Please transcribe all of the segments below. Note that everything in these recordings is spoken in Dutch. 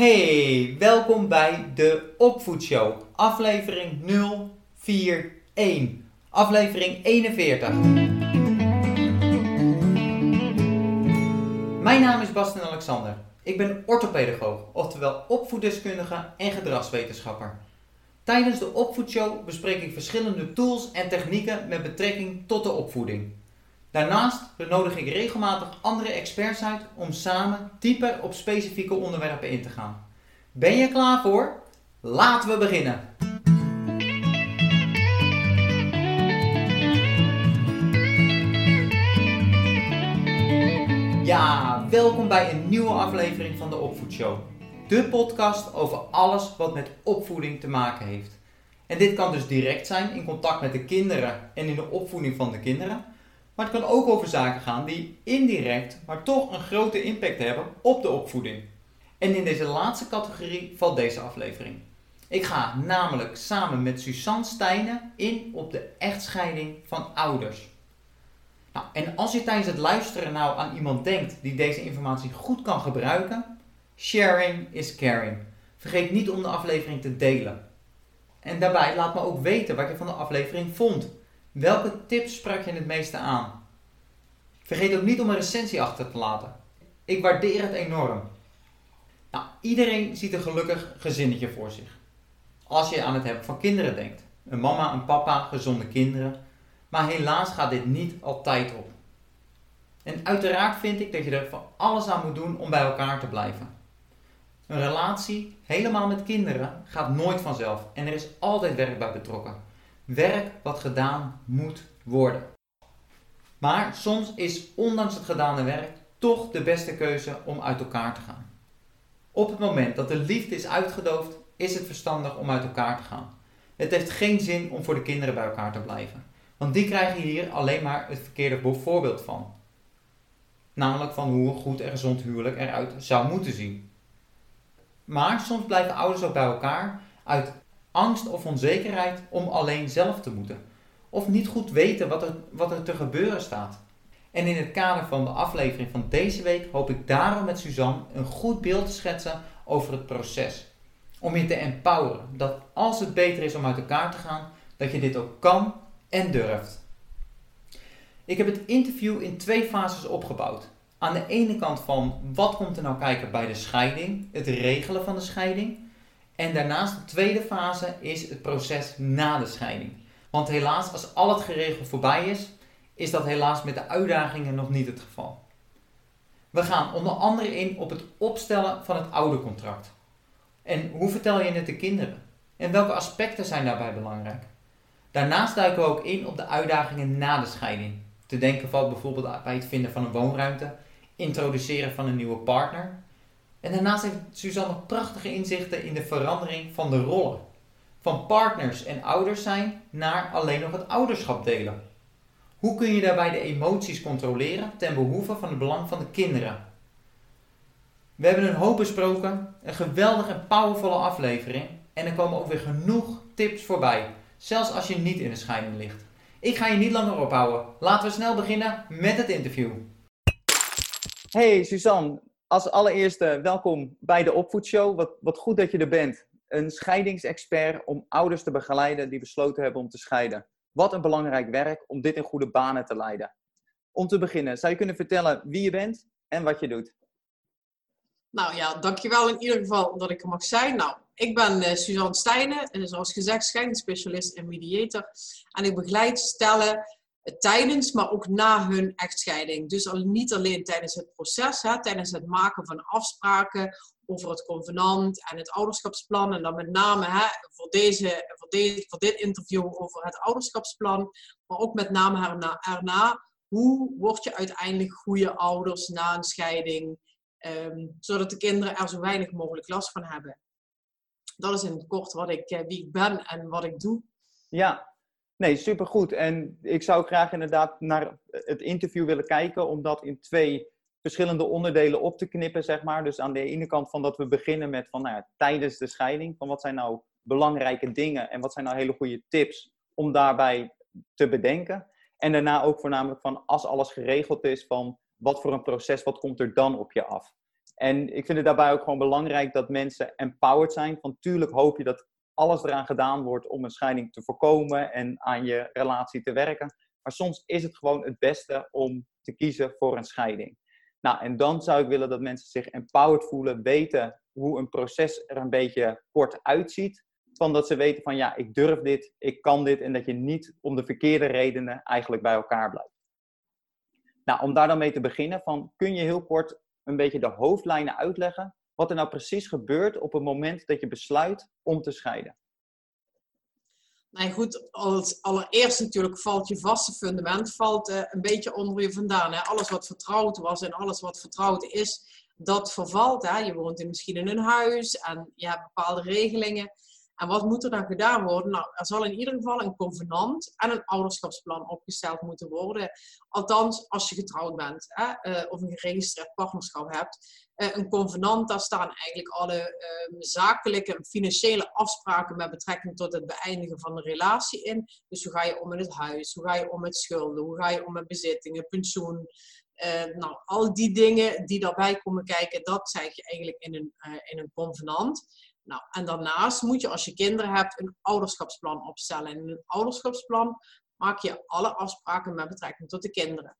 Hey, welkom bij de Opvoedshow, aflevering 041, aflevering 41. Mijn naam is Bastian Alexander. Ik ben orthopedagoog, oftewel opvoeddeskundige en gedragswetenschapper. Tijdens de Opvoedshow bespreek ik verschillende tools en technieken met betrekking tot de opvoeding. Daarnaast nodig ik regelmatig andere experts uit om samen dieper op specifieke onderwerpen in te gaan. Ben je klaar voor? Laten we beginnen! Ja, welkom bij een nieuwe aflevering van de Opvoedshow. De podcast over alles wat met opvoeding te maken heeft. En dit kan dus direct zijn in contact met de kinderen en in de opvoeding van de kinderen. Maar het kan ook over zaken gaan die indirect, maar toch een grote impact hebben op de opvoeding. En in deze laatste categorie valt deze aflevering. Ik ga namelijk samen met Suzanne Stijnen in op de echtscheiding van ouders. Nou, en als je tijdens het luisteren nou aan iemand denkt die deze informatie goed kan gebruiken, sharing is caring. Vergeet niet om de aflevering te delen. En daarbij laat me ook weten wat je van de aflevering vond. Welke tips sprak je het meeste aan? Vergeet ook niet om een recensie achter te laten. Ik waardeer het enorm. Nou, iedereen ziet een gelukkig gezinnetje voor zich. Als je aan het hebben van kinderen denkt. Een mama, een papa, gezonde kinderen. Maar helaas gaat dit niet altijd op. En uiteraard vind ik dat je er van alles aan moet doen om bij elkaar te blijven. Een relatie, helemaal met kinderen, gaat nooit vanzelf en er is altijd werk bij betrokken. Werk wat gedaan moet worden. Maar soms is ondanks het gedane werk toch de beste keuze om uit elkaar te gaan. Op het moment dat de liefde is uitgedoofd, is het verstandig om uit elkaar te gaan. Het heeft geen zin om voor de kinderen bij elkaar te blijven. Want die krijgen hier alleen maar het verkeerde voorbeeld van. Namelijk van hoe een goed en gezond huwelijk eruit zou moeten zien. Maar soms blijven ouders ook bij elkaar uit angst of onzekerheid om alleen zelf te moeten. Of niet goed weten wat er, wat er te gebeuren staat. En in het kader van de aflevering van deze week hoop ik daarom met Suzanne een goed beeld te schetsen over het proces. Om je te empoweren dat als het beter is om uit elkaar te gaan, dat je dit ook kan en durft. Ik heb het interview in twee fases opgebouwd. Aan de ene kant van wat komt er nou kijken bij de scheiding, het regelen van de scheiding. En daarnaast de tweede fase is het proces na de scheiding. Want helaas, als al het geregeld voorbij is, is dat helaas met de uitdagingen nog niet het geval. We gaan onder andere in op het opstellen van het oude contract. En hoe vertel je het de kinderen? En welke aspecten zijn daarbij belangrijk? Daarnaast duiken we ook in op de uitdagingen na de scheiding. Te denken valt bijvoorbeeld bij het vinden van een woonruimte, introduceren van een nieuwe partner. En daarnaast heeft Suzanne prachtige inzichten in de verandering van de rollen. Van partners en ouders zijn naar alleen nog het ouderschap delen. Hoe kun je daarbij de emoties controleren ten behoeve van het belang van de kinderen? We hebben een hoop besproken, een geweldige en powervolle aflevering en er komen ook weer genoeg tips voorbij, zelfs als je niet in de scheiding ligt. Ik ga je niet langer ophouden. Laten we snel beginnen met het interview. Hey Suzanne, als allereerste welkom bij de Opvoedshow. Wat, wat goed dat je er bent. Een scheidingsexpert om ouders te begeleiden die besloten hebben om te scheiden. Wat een belangrijk werk om dit in goede banen te leiden. Om te beginnen, zou je kunnen vertellen wie je bent en wat je doet? Nou ja, dankjewel in ieder geval dat ik er mag zijn. Nou, ik ben uh, Suzanne Stijnen, en zoals gezegd scheidingsspecialist en mediator. En ik begeleid stellen tijdens, maar ook na hun echtscheiding. Dus al, niet alleen tijdens het proces, hè, tijdens het maken van afspraken over het convenant en het ouderschapsplan. En dan met name hè, voor, deze, voor, deze, voor dit interview over het ouderschapsplan, maar ook met name erna, erna hoe word je uiteindelijk goede ouders na een scheiding, um, zodat de kinderen er zo weinig mogelijk last van hebben. Dat is in het kort wat ik, eh, wie ik ben en wat ik doe. Ja, Nee, supergoed. En ik zou graag inderdaad naar het interview willen kijken, om dat in twee verschillende onderdelen op te knippen, zeg maar. Dus aan de ene kant van dat we beginnen met van, nou tijdens de scheiding, van wat zijn nou belangrijke dingen en wat zijn nou hele goede tips om daarbij te bedenken. En daarna ook voornamelijk van als alles geregeld is, van wat voor een proces, wat komt er dan op je af. En ik vind het daarbij ook gewoon belangrijk dat mensen empowered zijn. Want tuurlijk hoop je dat alles eraan gedaan wordt om een scheiding te voorkomen en aan je relatie te werken. Maar soms is het gewoon het beste om te kiezen voor een scheiding. Nou, en dan zou ik willen dat mensen zich empowered voelen, weten hoe een proces er een beetje kort uitziet. Van dat ze weten van ja, ik durf dit, ik kan dit en dat je niet om de verkeerde redenen eigenlijk bij elkaar blijft. Nou, om daar dan mee te beginnen, van, kun je heel kort een beetje de hoofdlijnen uitleggen wat er nou precies gebeurt op het moment dat je besluit om te scheiden? Nou goed, als allereerst natuurlijk valt je vaste fundament valt, uh, een beetje onder je vandaan. Hè? Alles wat vertrouwd was en alles wat vertrouwd is, dat vervalt. Je woont in, misschien in een huis en je hebt bepaalde regelingen. En wat moet er dan gedaan worden? Nou, er zal in ieder geval een convenant en een ouderschapsplan opgesteld moeten worden. Althans, als je getrouwd bent hè, uh, of een geregistreerd partnerschap hebt. Uh, een convenant, daar staan eigenlijk alle uh, zakelijke en financiële afspraken met betrekking tot het beëindigen van de relatie in. Dus hoe ga je om met het huis? Hoe ga je om met schulden? Hoe ga je om met bezittingen, pensioen? Uh, nou, al die dingen die daarbij komen kijken, dat zeg je eigenlijk in een, in een convenant. Nou, en daarnaast moet je als je kinderen hebt een ouderschapsplan opstellen. En in een ouderschapsplan maak je alle afspraken met betrekking tot de kinderen.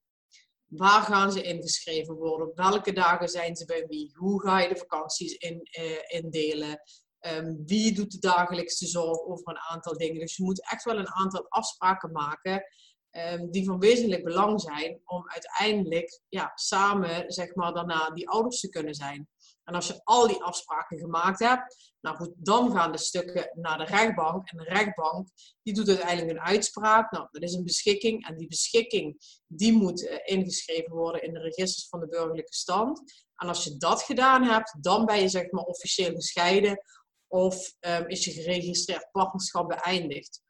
Waar gaan ze ingeschreven worden? Welke dagen zijn ze bij wie? Hoe ga je de vakanties in, uh, indelen? Um, wie doet de dagelijkse zorg over een aantal dingen? Dus je moet echt wel een aantal afspraken maken um, die van wezenlijk belang zijn om uiteindelijk ja, samen zeg maar, daarna die ouders te kunnen zijn. En als je al die afspraken gemaakt hebt, nou goed, dan gaan de stukken naar de rechtbank. En de rechtbank die doet uiteindelijk een uitspraak. Nou, dat is een beschikking. En die beschikking die moet uh, ingeschreven worden in de registers van de burgerlijke stand. En als je dat gedaan hebt, dan ben je zeg maar officieel gescheiden of um, is je geregistreerd partnerschap beëindigd.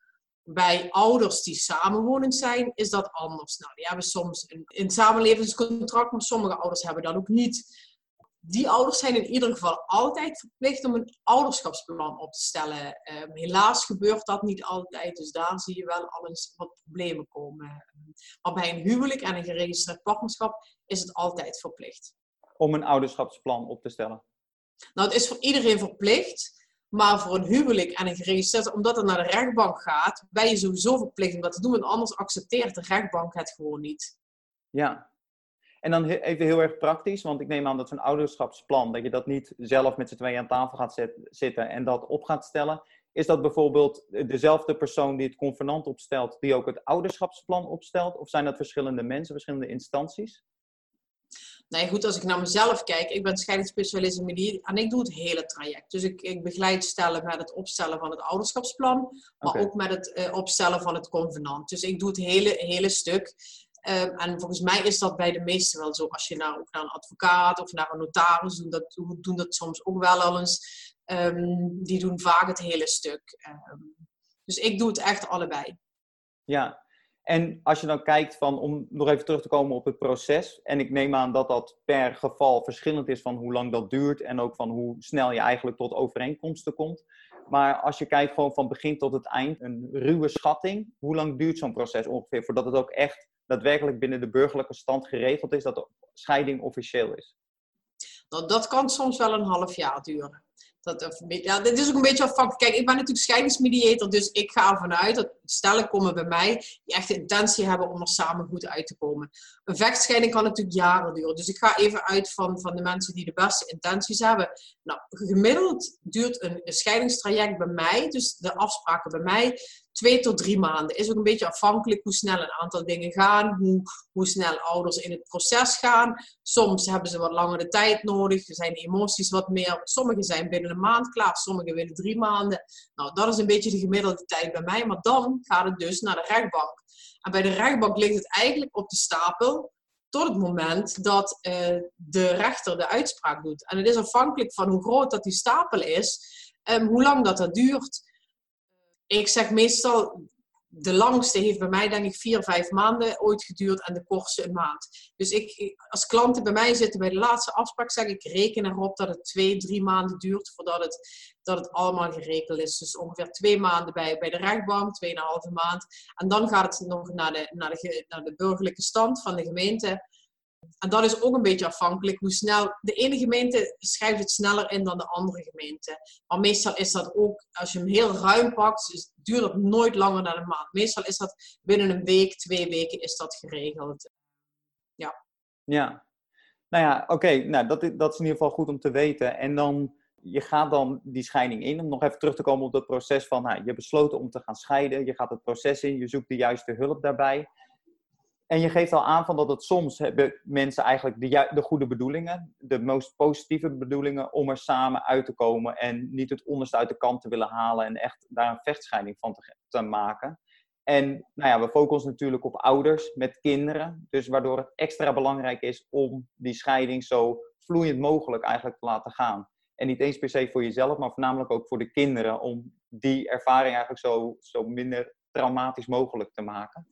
Bij ouders die samenwonend zijn, is dat anders. Nou, die hebben soms een, een samenlevingscontract, maar sommige ouders hebben dat ook niet die ouders zijn in ieder geval altijd verplicht om een ouderschapsplan op te stellen. Um, helaas gebeurt dat niet altijd, dus daar zie je wel al eens wat problemen komen. Maar bij een huwelijk en een geregistreerd partnerschap is het altijd verplicht. Om een ouderschapsplan op te stellen? Nou, het is voor iedereen verplicht. Maar voor een huwelijk en een geregistreerd, omdat het naar de rechtbank gaat, ben je sowieso verplicht om dat te doen. Want anders accepteert de rechtbank het gewoon niet. Ja, en dan even heel erg praktisch, want ik neem aan dat zo'n ouderschapsplan, dat je dat niet zelf met z'n tweeën aan tafel gaat zitten en dat op gaat stellen. Is dat bijvoorbeeld dezelfde persoon die het convenant opstelt, die ook het ouderschapsplan opstelt? Of zijn dat verschillende mensen, verschillende instanties? Nee, goed, als ik naar mezelf kijk, ik ben scheidingsspecialist in medie en ik doe het hele traject. Dus ik, ik begeleid stellen met het opstellen van het ouderschapsplan, maar ook met het uh, opstellen van het convenant. Dus ik doe het hele, hele stuk. Um, en volgens mij is dat bij de meesten wel zo. Als je naar, ook naar een advocaat of naar een notaris doet, dat, doen dat soms ook wel al eens. Um, die doen vaak het hele stuk. Um, dus ik doe het echt allebei. Ja, en als je dan kijkt van, om nog even terug te komen op het proces. En ik neem aan dat dat per geval verschillend is van hoe lang dat duurt. En ook van hoe snel je eigenlijk tot overeenkomsten komt. Maar als je kijkt gewoon van begin tot het eind, een ruwe schatting. Hoe lang duurt zo'n proces ongeveer voordat het ook echt daadwerkelijk binnen de burgerlijke stand geregeld is dat de scheiding officieel is? Dat kan soms wel een half jaar duren. Dat, ja, dit is ook een beetje afhankelijk. Kijk, ik ben natuurlijk scheidingsmediator, dus ik ga ervan uit dat stellen komen bij mij die echt de intentie hebben om er samen goed uit te komen. Een vechtscheiding kan natuurlijk jaren duren. Dus ik ga even uit van, van de mensen die de beste intenties hebben. Nou, gemiddeld duurt een scheidingstraject bij mij, dus de afspraken bij mij, twee tot drie maanden. Is ook een beetje afhankelijk hoe snel een aantal dingen gaan, hoe, hoe snel ouders in het proces gaan. Soms hebben ze wat langer de tijd nodig, zijn de emoties wat meer. Sommigen zijn binnen een maand klaar, sommigen willen drie maanden. Nou, dat is een beetje de gemiddelde tijd bij mij, maar dan gaat het dus naar de rechtbank. En bij de rechtbank ligt het eigenlijk op de stapel tot het moment dat uh, de rechter de uitspraak doet. En het is afhankelijk van hoe groot dat die stapel is, um, hoe lang dat dat duurt ik zeg meestal, de langste heeft bij mij denk ik vier, vijf maanden ooit geduurd en de kortste een maand. Dus ik, als klanten bij mij zitten bij de laatste afspraak, zeg ik reken erop dat het twee, drie maanden duurt voordat het, dat het allemaal geregeld is. Dus ongeveer twee maanden bij, bij de rechtbank, tweeënhalve maand. En dan gaat het nog naar de, naar, de, naar de burgerlijke stand van de gemeente. En dat is ook een beetje afhankelijk hoe snel. De ene gemeente schrijft het sneller in dan de andere gemeente. Maar meestal is dat ook, als je hem heel ruim pakt, dus duurt het nooit langer dan een maand. Meestal is dat binnen een week, twee weken is dat geregeld. Ja. Ja. Nou ja, oké. Nou, dat, dat is in ieder geval goed om te weten. En dan, je gaat dan die scheiding in. Om nog even terug te komen op dat proces van, nou, je besloten om te gaan scheiden. Je gaat het proces in, je zoekt de juiste hulp daarbij. En je geeft al aan van dat het soms hebben mensen eigenlijk de, de goede bedoelingen, de meest positieve bedoelingen, om er samen uit te komen en niet het onderste uit de kant te willen halen en echt daar een vechtscheiding van te, te maken. En nou ja, we focussen natuurlijk op ouders met kinderen, dus waardoor het extra belangrijk is om die scheiding zo vloeiend mogelijk eigenlijk te laten gaan. En niet eens per se voor jezelf, maar voornamelijk ook voor de kinderen, om die ervaring eigenlijk zo, zo minder traumatisch mogelijk te maken.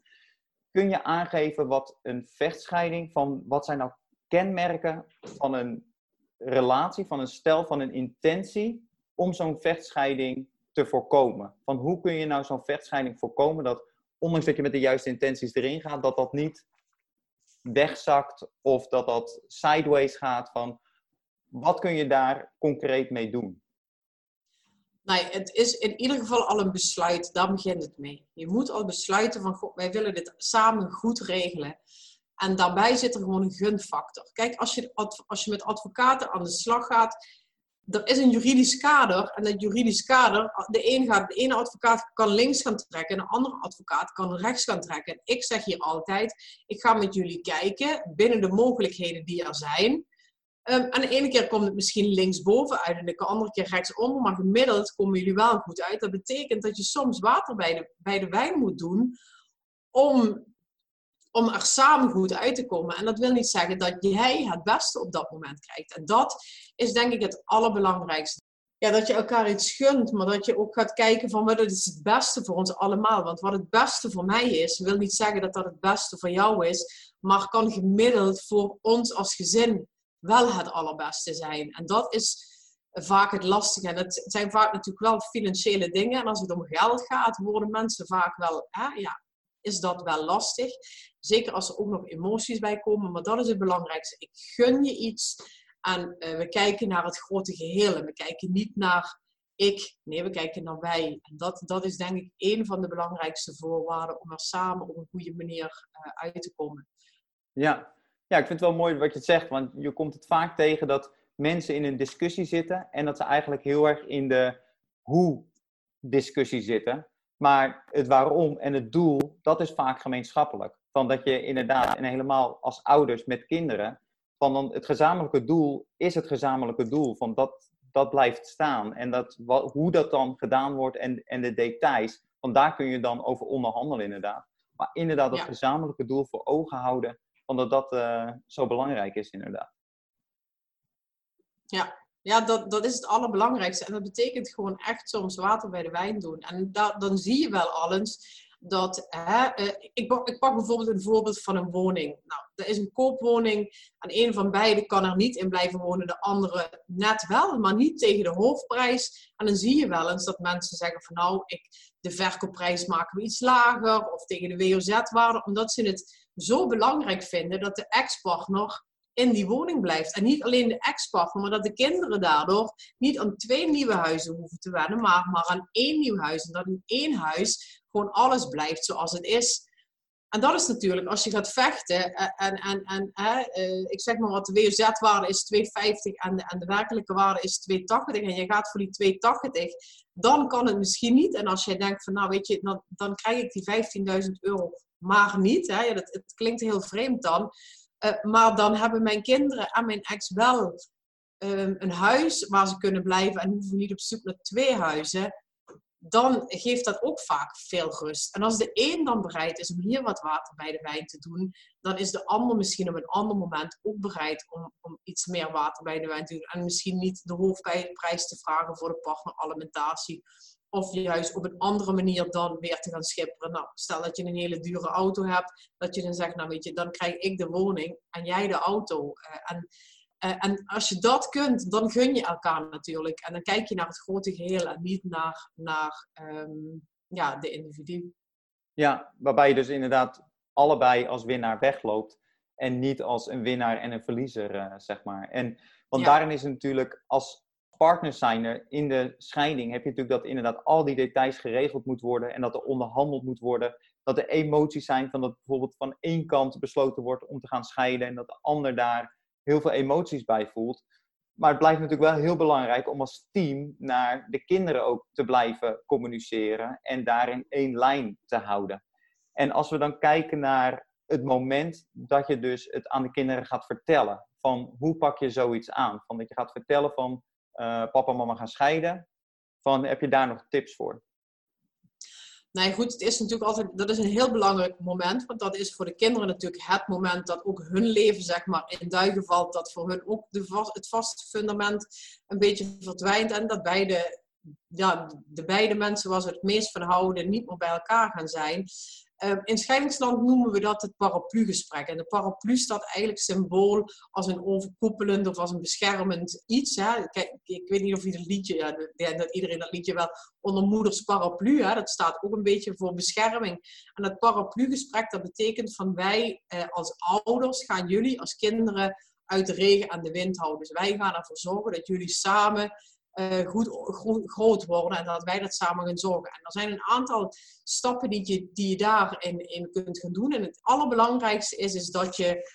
Kun je aangeven wat een vechtscheiding van, wat zijn nou kenmerken van een relatie, van een stel, van een intentie om zo'n vechtscheiding te voorkomen? Van hoe kun je nou zo'n vechtscheiding voorkomen dat, ondanks dat je met de juiste intenties erin gaat, dat dat niet wegzakt of dat dat sideways gaat van wat kun je daar concreet mee doen? Nee, het is in ieder geval al een besluit. Daar begint het mee. Je moet al besluiten van, God, wij willen dit samen goed regelen. En daarbij zit er gewoon een gunfactor. Kijk, als je, als je met advocaten aan de slag gaat, er is een juridisch kader. En dat juridisch kader, de gaat, de ene advocaat kan links gaan trekken en de andere advocaat kan rechts gaan trekken. En ik zeg hier altijd, ik ga met jullie kijken binnen de mogelijkheden die er zijn. En de ene keer komt het misschien linksboven uit en de andere keer rechtsonder, maar gemiddeld komen jullie wel goed uit. Dat betekent dat je soms water bij de, bij de wijn moet doen om, om er samen goed uit te komen. En dat wil niet zeggen dat jij het beste op dat moment krijgt. En dat is denk ik het allerbelangrijkste. Ja, dat je elkaar iets gunt, maar dat je ook gaat kijken van wat is het beste voor ons allemaal. Want wat het beste voor mij is, wil niet zeggen dat dat het beste voor jou is, maar kan gemiddeld voor ons als gezin wel het allerbeste zijn. En dat is vaak het lastige. En het zijn vaak natuurlijk wel financiële dingen. En als het om geld gaat, worden mensen vaak wel, hè, ja, is dat wel lastig. Zeker als er ook nog emoties bij komen. Maar dat is het belangrijkste. Ik gun je iets. En uh, we kijken naar het grote geheel. En we kijken niet naar ik. Nee, we kijken naar wij. En dat, dat is denk ik een van de belangrijkste voorwaarden om er samen op een goede manier uh, uit te komen. Ja, ja, ik vind het wel mooi wat je zegt, want je komt het vaak tegen dat mensen in een discussie zitten en dat ze eigenlijk heel erg in de hoe-discussie zitten. Maar het waarom en het doel, dat is vaak gemeenschappelijk. Van dat je inderdaad, en helemaal als ouders met kinderen, van dan het gezamenlijke doel is het gezamenlijke doel. Van dat, dat blijft staan. En dat, wat, hoe dat dan gedaan wordt en, en de details, van daar kun je dan over onderhandelen inderdaad. Maar inderdaad, het gezamenlijke doel voor ogen houden omdat dat uh, zo belangrijk is, inderdaad. Ja, ja dat, dat is het allerbelangrijkste. En dat betekent gewoon echt soms water bij de wijn doen. En da, dan zie je wel al eens dat, hè, uh, ik, ik pak bijvoorbeeld een voorbeeld van een woning. Nou, er is een koopwoning en een van beiden kan er niet in blijven wonen, de andere net wel, maar niet tegen de hoofdprijs. En dan zie je wel eens dat mensen zeggen van nou, ik, de verkoopprijs maken we iets lager of tegen de WOZ-waarde, omdat ze het zo belangrijk vinden dat de ex-partner in die woning blijft. En niet alleen de ex-partner, maar dat de kinderen daardoor niet aan twee nieuwe huizen hoeven te wennen, maar, maar aan één nieuw huis. En dat in één huis gewoon alles blijft zoals het is. En dat is natuurlijk, als je gaat vechten, eh, en, en, en uh, ik zeg maar wat, de WOZ-waarde is 2,50 en de, en de werkelijke waarde is 2,80 en je gaat voor die 2,80, dan kan het misschien niet. En als jij denkt van, nou weet je, dan, dan krijg ik die 15.000 euro maar niet. Hè? Dat, het klinkt heel vreemd dan. Uh, maar dan hebben mijn kinderen en mijn ex wel um, een huis waar ze kunnen blijven en hoeven niet op zoek naar twee huizen. Dan geeft dat ook vaak veel rust. En als de een dan bereid is om hier wat water bij de wijn te doen, dan is de ander misschien op een ander moment ook bereid om, om iets meer water bij de wijn te doen. En misschien niet de hoofdprijs te vragen voor de partneralimentatie of juist op een andere manier dan weer te gaan schipperen. Nou, stel dat je een hele dure auto hebt, dat je dan zegt, nou weet je, dan krijg ik de woning en jij de auto. Eh, en, uh, en als je dat kunt, dan gun je elkaar natuurlijk. En dan kijk je naar het grote geheel en niet naar, naar um, ja, de individu. Ja, waarbij je dus inderdaad allebei als winnaar wegloopt. En niet als een winnaar en een verliezer, uh, zeg maar. En, want daarin is het natuurlijk, als partners zijn er in de scheiding, heb je natuurlijk dat inderdaad al die details geregeld moet worden. En dat er onderhandeld moet worden. Dat er emoties zijn van dat bijvoorbeeld van één kant besloten wordt om te gaan scheiden. En dat de ander daar heel veel emoties bij voelt. Maar het blijft natuurlijk wel heel belangrijk om als team naar de kinderen ook te blijven communiceren en daarin één lijn te houden. En als we dan kijken naar het moment dat je dus het aan de kinderen gaat vertellen, van hoe pak je zoiets aan? Van dat je gaat vertellen van papa en mama gaan scheiden, van heb je daar nog tips voor? Nee, goed, het is natuurlijk altijd, dat is een heel belangrijk moment, want dat is voor de kinderen natuurlijk het moment dat ook hun leven, zeg maar, in duigen valt, dat voor hun ook de het vaste fundament een beetje verdwijnt en dat beide, ja, de beide mensen waar ze het meest van houden niet meer bij elkaar gaan zijn. Ehm, in scheidingsland noemen we dat het paraplugesprek. En de paraplu staat eigenlijk symbool als een overkoepelend of als een beschermend iets. Hè. Kijk, ik weet niet of liedje, ja, dat iedereen dat liedje wel onder moeders paraplu, hè, dat staat ook een beetje voor bescherming. En dat paraplugesprek, dat betekent van wij eh, als ouders gaan jullie als kinderen uit de regen aan de wind houden. Dus wij gaan ervoor zorgen dat jullie samen uh, goed, groot worden en dat wij dat samen gaan zorgen. En er zijn een aantal stappen die je, die je daarin in kunt gaan doen. En het allerbelangrijkste is, is dat je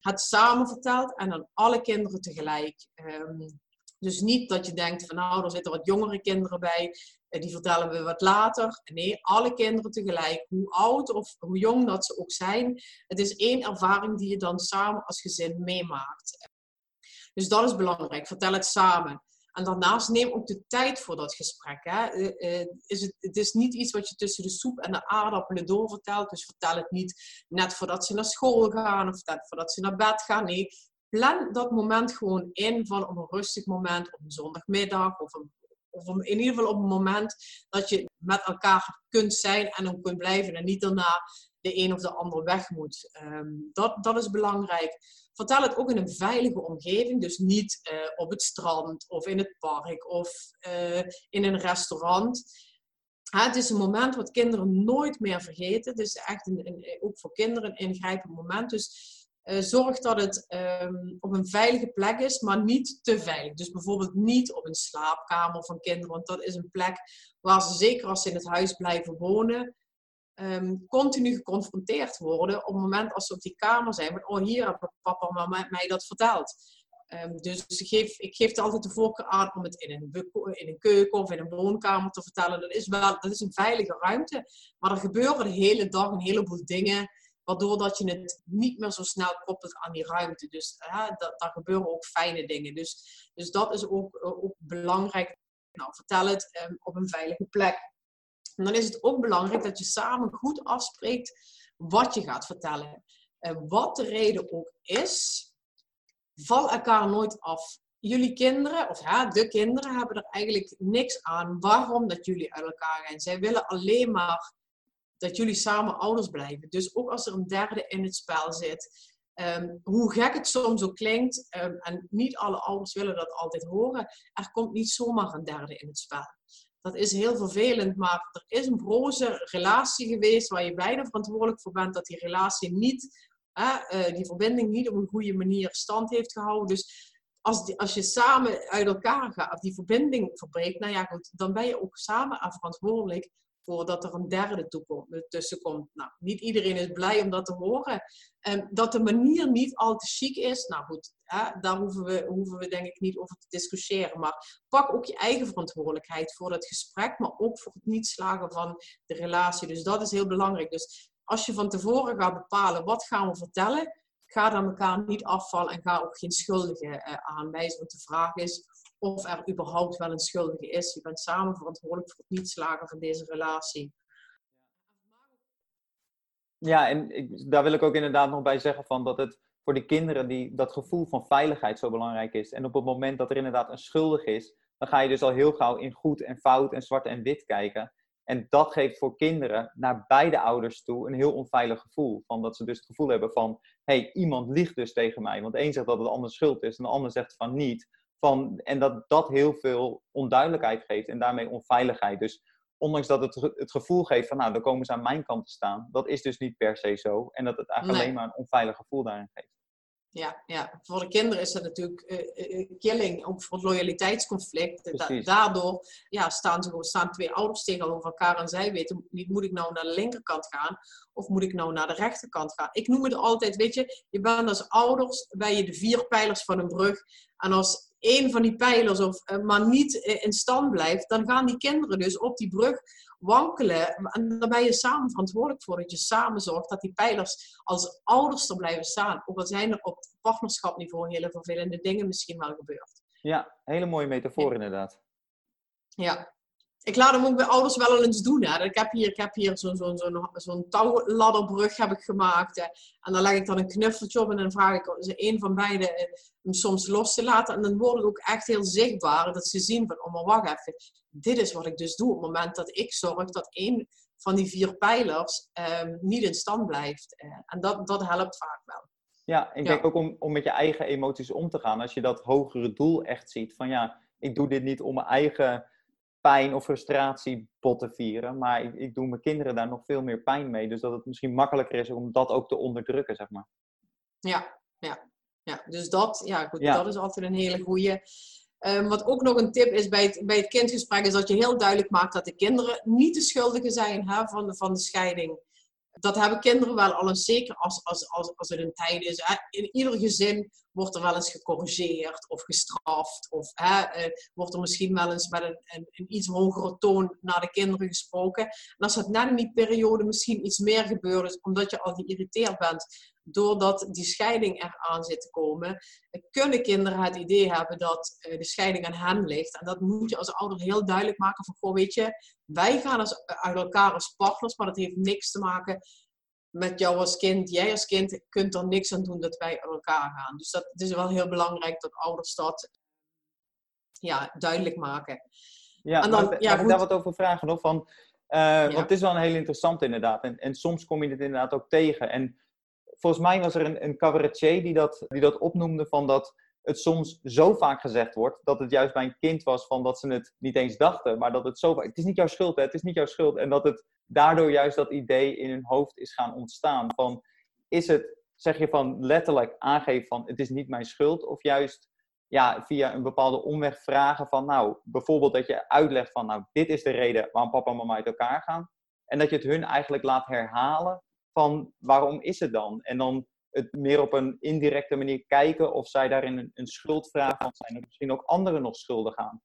het samen vertelt en aan alle kinderen tegelijk. Um, dus niet dat je denkt van nou, er zitten wat jongere kinderen bij, eh, die vertellen we wat later. Nee, alle kinderen tegelijk, hoe oud of hoe jong dat ze ook zijn. Het is één ervaring die je dan samen als gezin meemaakt. Dus dat is belangrijk. Vertel het samen. En daarnaast neem ook de tijd voor dat gesprek. Hè. Eh, eh, is het, het is niet iets wat je tussen de soep en de aardappelen doorvertelt. Dus vertel het niet net voordat ze naar school gaan of net voordat ze naar bed gaan. Nee, plan dat moment gewoon in van op een rustig moment, op een zondagmiddag of, of in ieder geval op een moment dat je met elkaar kunt zijn en ook kunt blijven en niet daarna de een of de ander weg moet. Ehm, dat, dat is belangrijk. Vertel het ook in een veilige omgeving, dus niet uh, op het strand of in het park of uh, in een restaurant. het is een moment wat kinderen nooit meer vergeten. Het is echt ook voor kinderen een ingrijpend moment. Dus uh, zorg dat het um, op een veilige plek is, maar niet te veilig. Dus bijvoorbeeld niet op een slaapkamer van kinderen, want dat is een plek waar ze zeker als ze in het huis blijven wonen, um, continu geconfronteerd worden op het moment als ze op die kamer zijn. Van, oh, hier hebben papa en mama mij dat verteld. Um, dus ik geef, ik geef er altijd de voorkeur aan om het in een, in een keuken of in een woonkamer te vertellen. Dat is, wel, dat is een veilige ruimte. Maar er gebeuren de hele dag een heleboel dingen waardoor dat je het niet meer zo snel koppelt aan die ruimte. Dus uh, dat, daar gebeuren ook fijne dingen. Dus, dus dat is ook, uh, ook belangrijk. Nou, vertel het um, op een veilige plek. En dan is het ook belangrijk dat je samen goed afspreekt wat je gaat vertellen. En wat de reden ook is, val elkaar nooit af. Jullie kinderen, of ja, de kinderen, hebben er eigenlijk niks aan waarom dat jullie uit elkaar gaan. Zij willen alleen maar dat jullie samen ouders blijven. Dus ook als er een derde in het spel zit. Um, hoe gek het soms ook klinkt, um, en niet alle ouders willen dat altijd horen, er komt niet zomaar een derde in het spel. Dat is heel vervelend, maar er is een broze relatie geweest waar je beide verantwoordelijk voor bent dat die relatie niet, uh, die verbinding niet op een goede manier stand heeft gehouden. Dus als, als je samen uit elkaar gaat, die verbinding verbreekt, nou ja goed, dan ben je ook samen verantwoordelijk voordat er een derde tussen komt. Nou, niet iedereen is blij om dat te horen. Um, dat de manier niet al te chic is, nou goed, hè, daar hoeven we, hoeven we denk ik niet over te discussiëren. Maar pak ook je eigen verantwoordelijkheid voor het gesprek, maar ook voor het niet slagen van de relatie. Dus dat is heel belangrijk. Dus als je van tevoren gaat bepalen wat gaan we vertellen, ga dan elkaar niet afvallen en ga ook geen schuldigen uh, aanwijzen. Want de vraag is of er überhaupt wel een schuldige is. Je bent samen verantwoordelijk voor het niet slagen van deze relatie. Ja, en ik, daar wil ik ook inderdaad nog bij zeggen van dat het voor de kinderen die dat gevoel van veiligheid zo belangrijk is. En op het moment dat er inderdaad een schuldig is, dan ga je dus al heel gauw in goed en fout en zwart en wit kijken. En dat geeft voor kinderen naar beide ouders toe een heel onveilig gevoel. Van dat ze dus het gevoel hebben van, hé, hey, iemand liegt dus tegen mij. Want één zegt dat het ander schuld is en de ander zegt van niet. Van, en dat dat heel veel onduidelijkheid geeft en daarmee onveiligheid. Dus ondanks dat het het gevoel geeft van, nou, dan komen ze aan mijn kant te staan. Dat is dus niet per se zo. En dat het eigenlijk alleen maar een onveilig gevoel daarin geeft. Ja, ja, voor de kinderen is dat natuurlijk uh, killing, ook voor het loyaliteitsconflict. daardoor ja, staan, ze, staan twee ouders tegenover elkaar en zij weten niet, moet ik nou naar de linkerkant gaan of moet ik nou naar de rechterkant gaan? Ik noem het altijd, weet je, je bent als ouders, ben je de vier pijlers van een brug. En als één van die pijlers of, uh, maar niet in stand blijft, dan gaan die kinderen dus op die brug wankelen. En daar ben je samen verantwoordelijk voor. Dat je samen zorgt dat die pijlers als ouders er blijven staan. Ook al zijn er op partnerschapniveau hele vervelende dingen misschien wel gebeurd. Ja, hele mooie metafoor inderdaad. Ja, ik laat hem ook bij ouders wel eens doen. Hè. Ik heb hier, ik heb hier zo'n zo, zo, zo touwladderbrug heb ik gemaakt. Hè. En dan leg ik dan een knuffeltje op en dan vraag ik ze een van beiden eh, hem soms los te laten. En dan wordt het ook echt heel zichtbaar dat ze zien van, oh maar wacht even. Dit is wat ik dus doe op het moment dat ik zorg dat één van die vier pijlers um, niet in stand blijft. Uh, en dat, dat helpt vaak wel. Ja, ik denk ook om, om met je eigen emoties om te gaan. Als je dat hogere doel echt ziet. Van ja, ik doe dit niet om mijn eigen pijn of frustratie bot te vieren. Maar ik, ik doe mijn kinderen daar nog veel meer pijn mee. Dus dat het misschien makkelijker is om dat ook te onderdrukken, zeg maar. Ja, ja. ja. dus dat, ja, goed, dat is altijd een hele goede. Um, wat ook nog een tip is bij het, bij het kindgesprek, is dat je heel duidelijk maakt dat de kinderen niet de schuldigen zijn hè, van, de, van de scheiding dat hebben kinderen wel al eens, zeker als, als, als, als het een tijd is. Hè. In ieder gezin wordt er wel eens gecorrigeerd of gestraft. Of hè, eh, wordt er misschien wel eens met een, een, iets hogere toon naar de kinderen gesproken. En als het net in die periode misschien iets meer gebeurd is, omdat je al geïrriteerd bent doordat die scheiding eraan zit te komen, kunnen kinderen het idee hebben dat eh, de scheiding aan hen ligt. En dat moet je als ouder heel duidelijk maken van, goh, weet je, wij gaan als, uit elkaar als partners, maar dat heeft niks te maken met jou als kind. Jij als kind kunt er niks aan doen dat wij uit elkaar gaan. Dus dat is wel heel belangrijk dat ouders dat ja, duidelijk maken. Ja, en dan, ja, ik daar wat over vragen nog? Van, uh, Want het is wel een heel interessant inderdaad. En, en soms kom je het inderdaad ook tegen. En volgens mij was er een, een cabaretier die dat, die dat opnoemde van dat het soms zo vaak gezegd wordt dat het juist bij een kind was van dat ze het niet eens dachten, maar dat het zo vaak, het is niet jouw schuld, hè, het is niet jouw schuld. En dat het daardoor juist dat idee in hun hoofd is gaan ontstaan van, is het, zeg je van letterlijk aangeven van het is niet mijn schuld, of juist ja, via een bepaalde omweg vragen van, nou, bijvoorbeeld dat je uitlegt van, nou, dit is de reden waarom papa en mama uit elkaar gaan. En dat je het hun eigenlijk laat herhalen van waarom is het dan? En dan het meer op een indirecte manier kijken of zij daarin een, schuldvraag van zijn. Of misschien ook anderen nog schuldig gaan.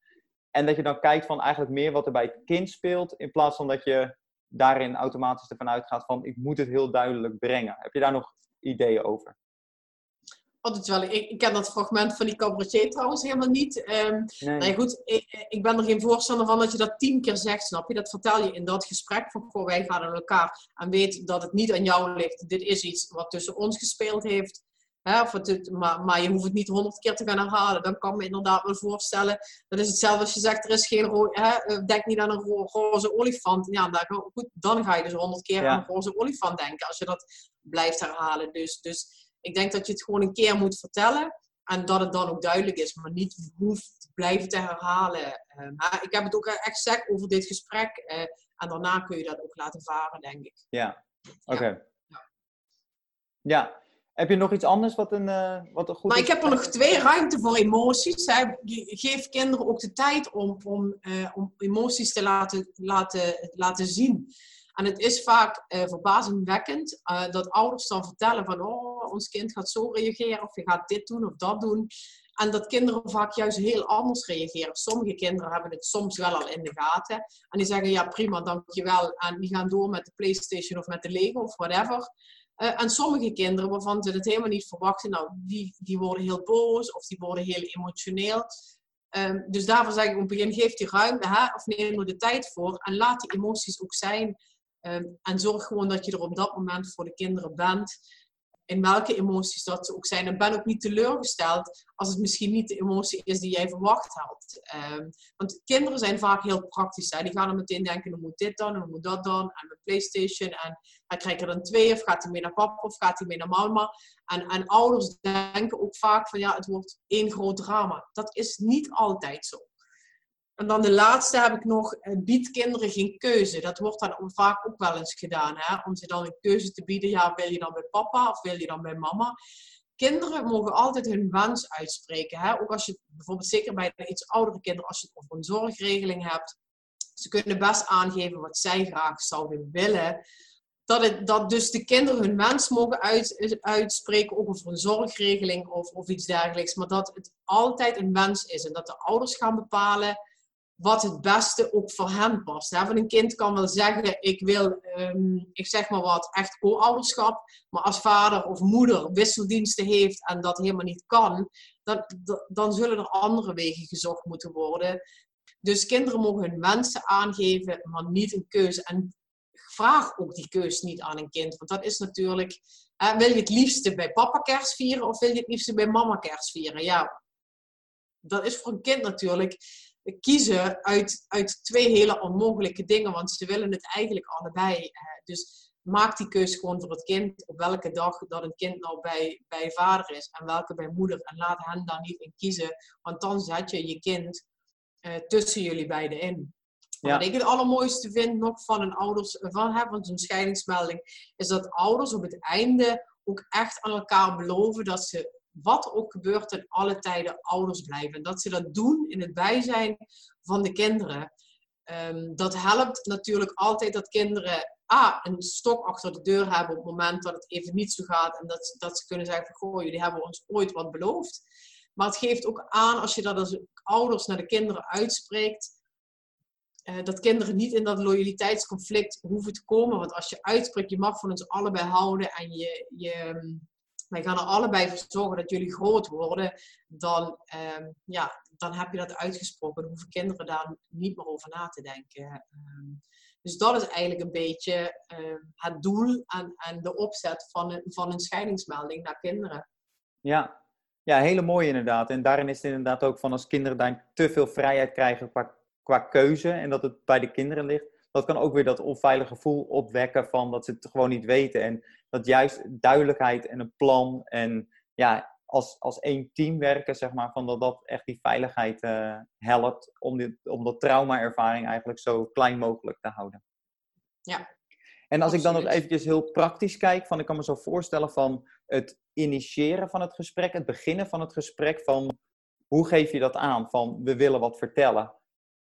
En dat je dan kijkt van eigenlijk meer wat er bij het kind speelt. In plaats van dat je daarin automatisch ervan uitgaat van ik moet het heel duidelijk brengen. Heb je daar nog ideeën over? Altijd wel. Ik, ik ken dat fragment van die cabaretier trouwens helemaal niet. Um, nee. goed, ik, ik, ben er geen voorstander van dat je dat tien keer zegt, snap je? Dat vertel je in dat gesprek van, goh, wij gaan aan elkaar en weet dat het niet aan jou ligt. Dit is iets wat tussen ons gespeeld heeft. Hè, of het, maar, maar je hoeft het niet honderd keer te gaan herhalen. Dan kan me inderdaad wel voorstellen. Dat is hetzelfde als je zegt, er is geen rood, hè, eh, denk niet aan een ro roze olifant. Ja, dan, goed, dan ga je dus honderd keer aan een roze olifant denken. Als je dat blijft herhalen. Dus, dus ik denk dat je het gewoon een keer moet vertellen. En dat het dan ook duidelijk is, maar niet hoeft te blijven te herhalen. Uh, maar ik heb het ook echt gezegd over dit gesprek. Uh, en daarna kun je dat ook laten varen, denk ik. Ja, oké. Ja. ja. Heb je nog iets anders wat een, uh, wat een goed Maar ik heb er nog twee ruimte voor emoties. Geef kinderen ook de tijd om, om, om emoties te laten, laten, laten zien. En het is vaak uh, verbazingwekkend uh, dat ouders dan vertellen van oh, ons kind gaat zo reageren of je gaat dit doen of dat doen. En dat kinderen vaak juist heel anders reageren. Sommige kinderen hebben het soms wel al in de gaten. En die zeggen ja prima, dankjewel. En die gaan door met de Playstation of met de Lego of whatever. Uh, en sommige kinderen waarvan ze het helemaal niet verwachten, nou, die, die worden heel boos of die worden heel emotioneel. Um, dus daarvoor zeg ik op het begin, geef die ruimte hè, of neem er de tijd voor en laat die emoties ook zijn. Ehm, en zorg gewoon dat je er op dat moment voor de kinderen bent. In welke emoties dat ze ook zijn. En ben ook niet teleurgesteld als het misschien niet de emotie is die jij verwacht had. Um, want kinderen zijn vaak heel praktisch. Hè? Die gaan dan meteen denken, dan moet dit dan, dan moet dat dan. En mijn Playstation. En hij krijgt er dan twee. Of gaat hij mee naar papa of gaat hij mee naar mama. En, en ouders denken ook vaak van ja, het wordt één groot drama. Dat is niet altijd zo. En dan de laatste heb ik nog, eh, bied kinderen geen keuze. Dat wordt dan vaak ook wel eens gedaan, hè? om ze dan een keuze te bieden. Ja, wil je dan bij papa of wil je dan bij mama? Kinderen mogen altijd hun wens uitspreken. Hè? Ook als je bijvoorbeeld, zeker bij iets oudere kinderen, als je het over een zorgregeling hebt. Ze kunnen best aangeven wat zij graag zouden willen. Dat, het, dat dus de kinderen hun wens mogen uit, uitspreken, ook over een zorgregeling of, of iets dergelijks. Maar dat het altijd een wens is en dat de ouders gaan bepalen wat het beste ook voor hen past. Hè? Een kind kan wel zeggen, ik wil, ehm, ik zeg maar wat, echt co-ouderschap. Maar als vader of moeder wisseldiensten heeft en dat helemaal niet kan, dan, dan zullen er andere wegen gezocht moeten worden. Dus kinderen mogen hun wensen aangeven, maar niet een keuze. En vraag ook die keuze niet aan een kind. Want dat is natuurlijk, wil je het liefste bij papa kerst vieren of wil je het liefste bij mama kerst vieren? Ja, dat is voor een kind natuurlijk kiezen uit, uit twee hele onmogelijke dingen, want ze willen het eigenlijk allebei. Eh, dus maak die keuze gewoon voor het kind op welke dag dat een kind nou bij, bij vader is en welke bij moeder. En laat hen daar niet in kiezen, want dan zet je je kind uh, tussen jullie beiden in. Ja. Wat ik het allermooiste vind nog van een ouders, van, hè, van zo'n scheidingsmelding, is dat ouders op het einde ook echt aan elkaar beloven dat ze wat ook gebeurt ten alle tijden ouders blijven. En dat ze dat doen in het bijzijn van de kinderen. Um, dat helpt natuurlijk altijd dat kinderen A, een stok achter de deur hebben op het moment dat het even niet zo gaat. En dat, dat ze kunnen zeggen van, goh, jullie hebben ons ooit wat beloofd. Maar het geeft ook aan, als je dat als ouders naar de kinderen uitspreekt, uh, dat kinderen niet in dat loyaliteitsconflict hoeven te komen. Want als je uitspreekt, je mag van ons allebei houden en je, je, wij gaan er allebei voor zorgen dat jullie groot worden, dan, ehm, ja, dan heb je dat uitgesproken. Dan hoeven kinderen daar niet meer over na te denken. Ehm, dus dat is eigenlijk een beetje ehm, het doel en, en de opzet van een, van een scheidingsmelding naar kinderen. Ja. ja, hele mooi inderdaad. En daarin is het inderdaad ook van als kinderen daar te veel vrijheid krijgen qua, qua keuze en dat het bij de kinderen ligt, dat kan ook weer dat onveilige gevoel opwekken van dat ze het gewoon niet weten. En dat juist duidelijkheid en een plan en ja, als, als één team werken, zeg maar, van dat dat echt die veiligheid uh, helpt om, dit, om dat trauma-ervaring eigenlijk zo klein mogelijk te houden. Ja. En als ik dan nog eventjes heel praktisch kijk, van ik kan me zo voorstellen van het initiëren van het gesprek, het beginnen van het gesprek, van hoe geef je dat aan? Van we willen wat vertellen.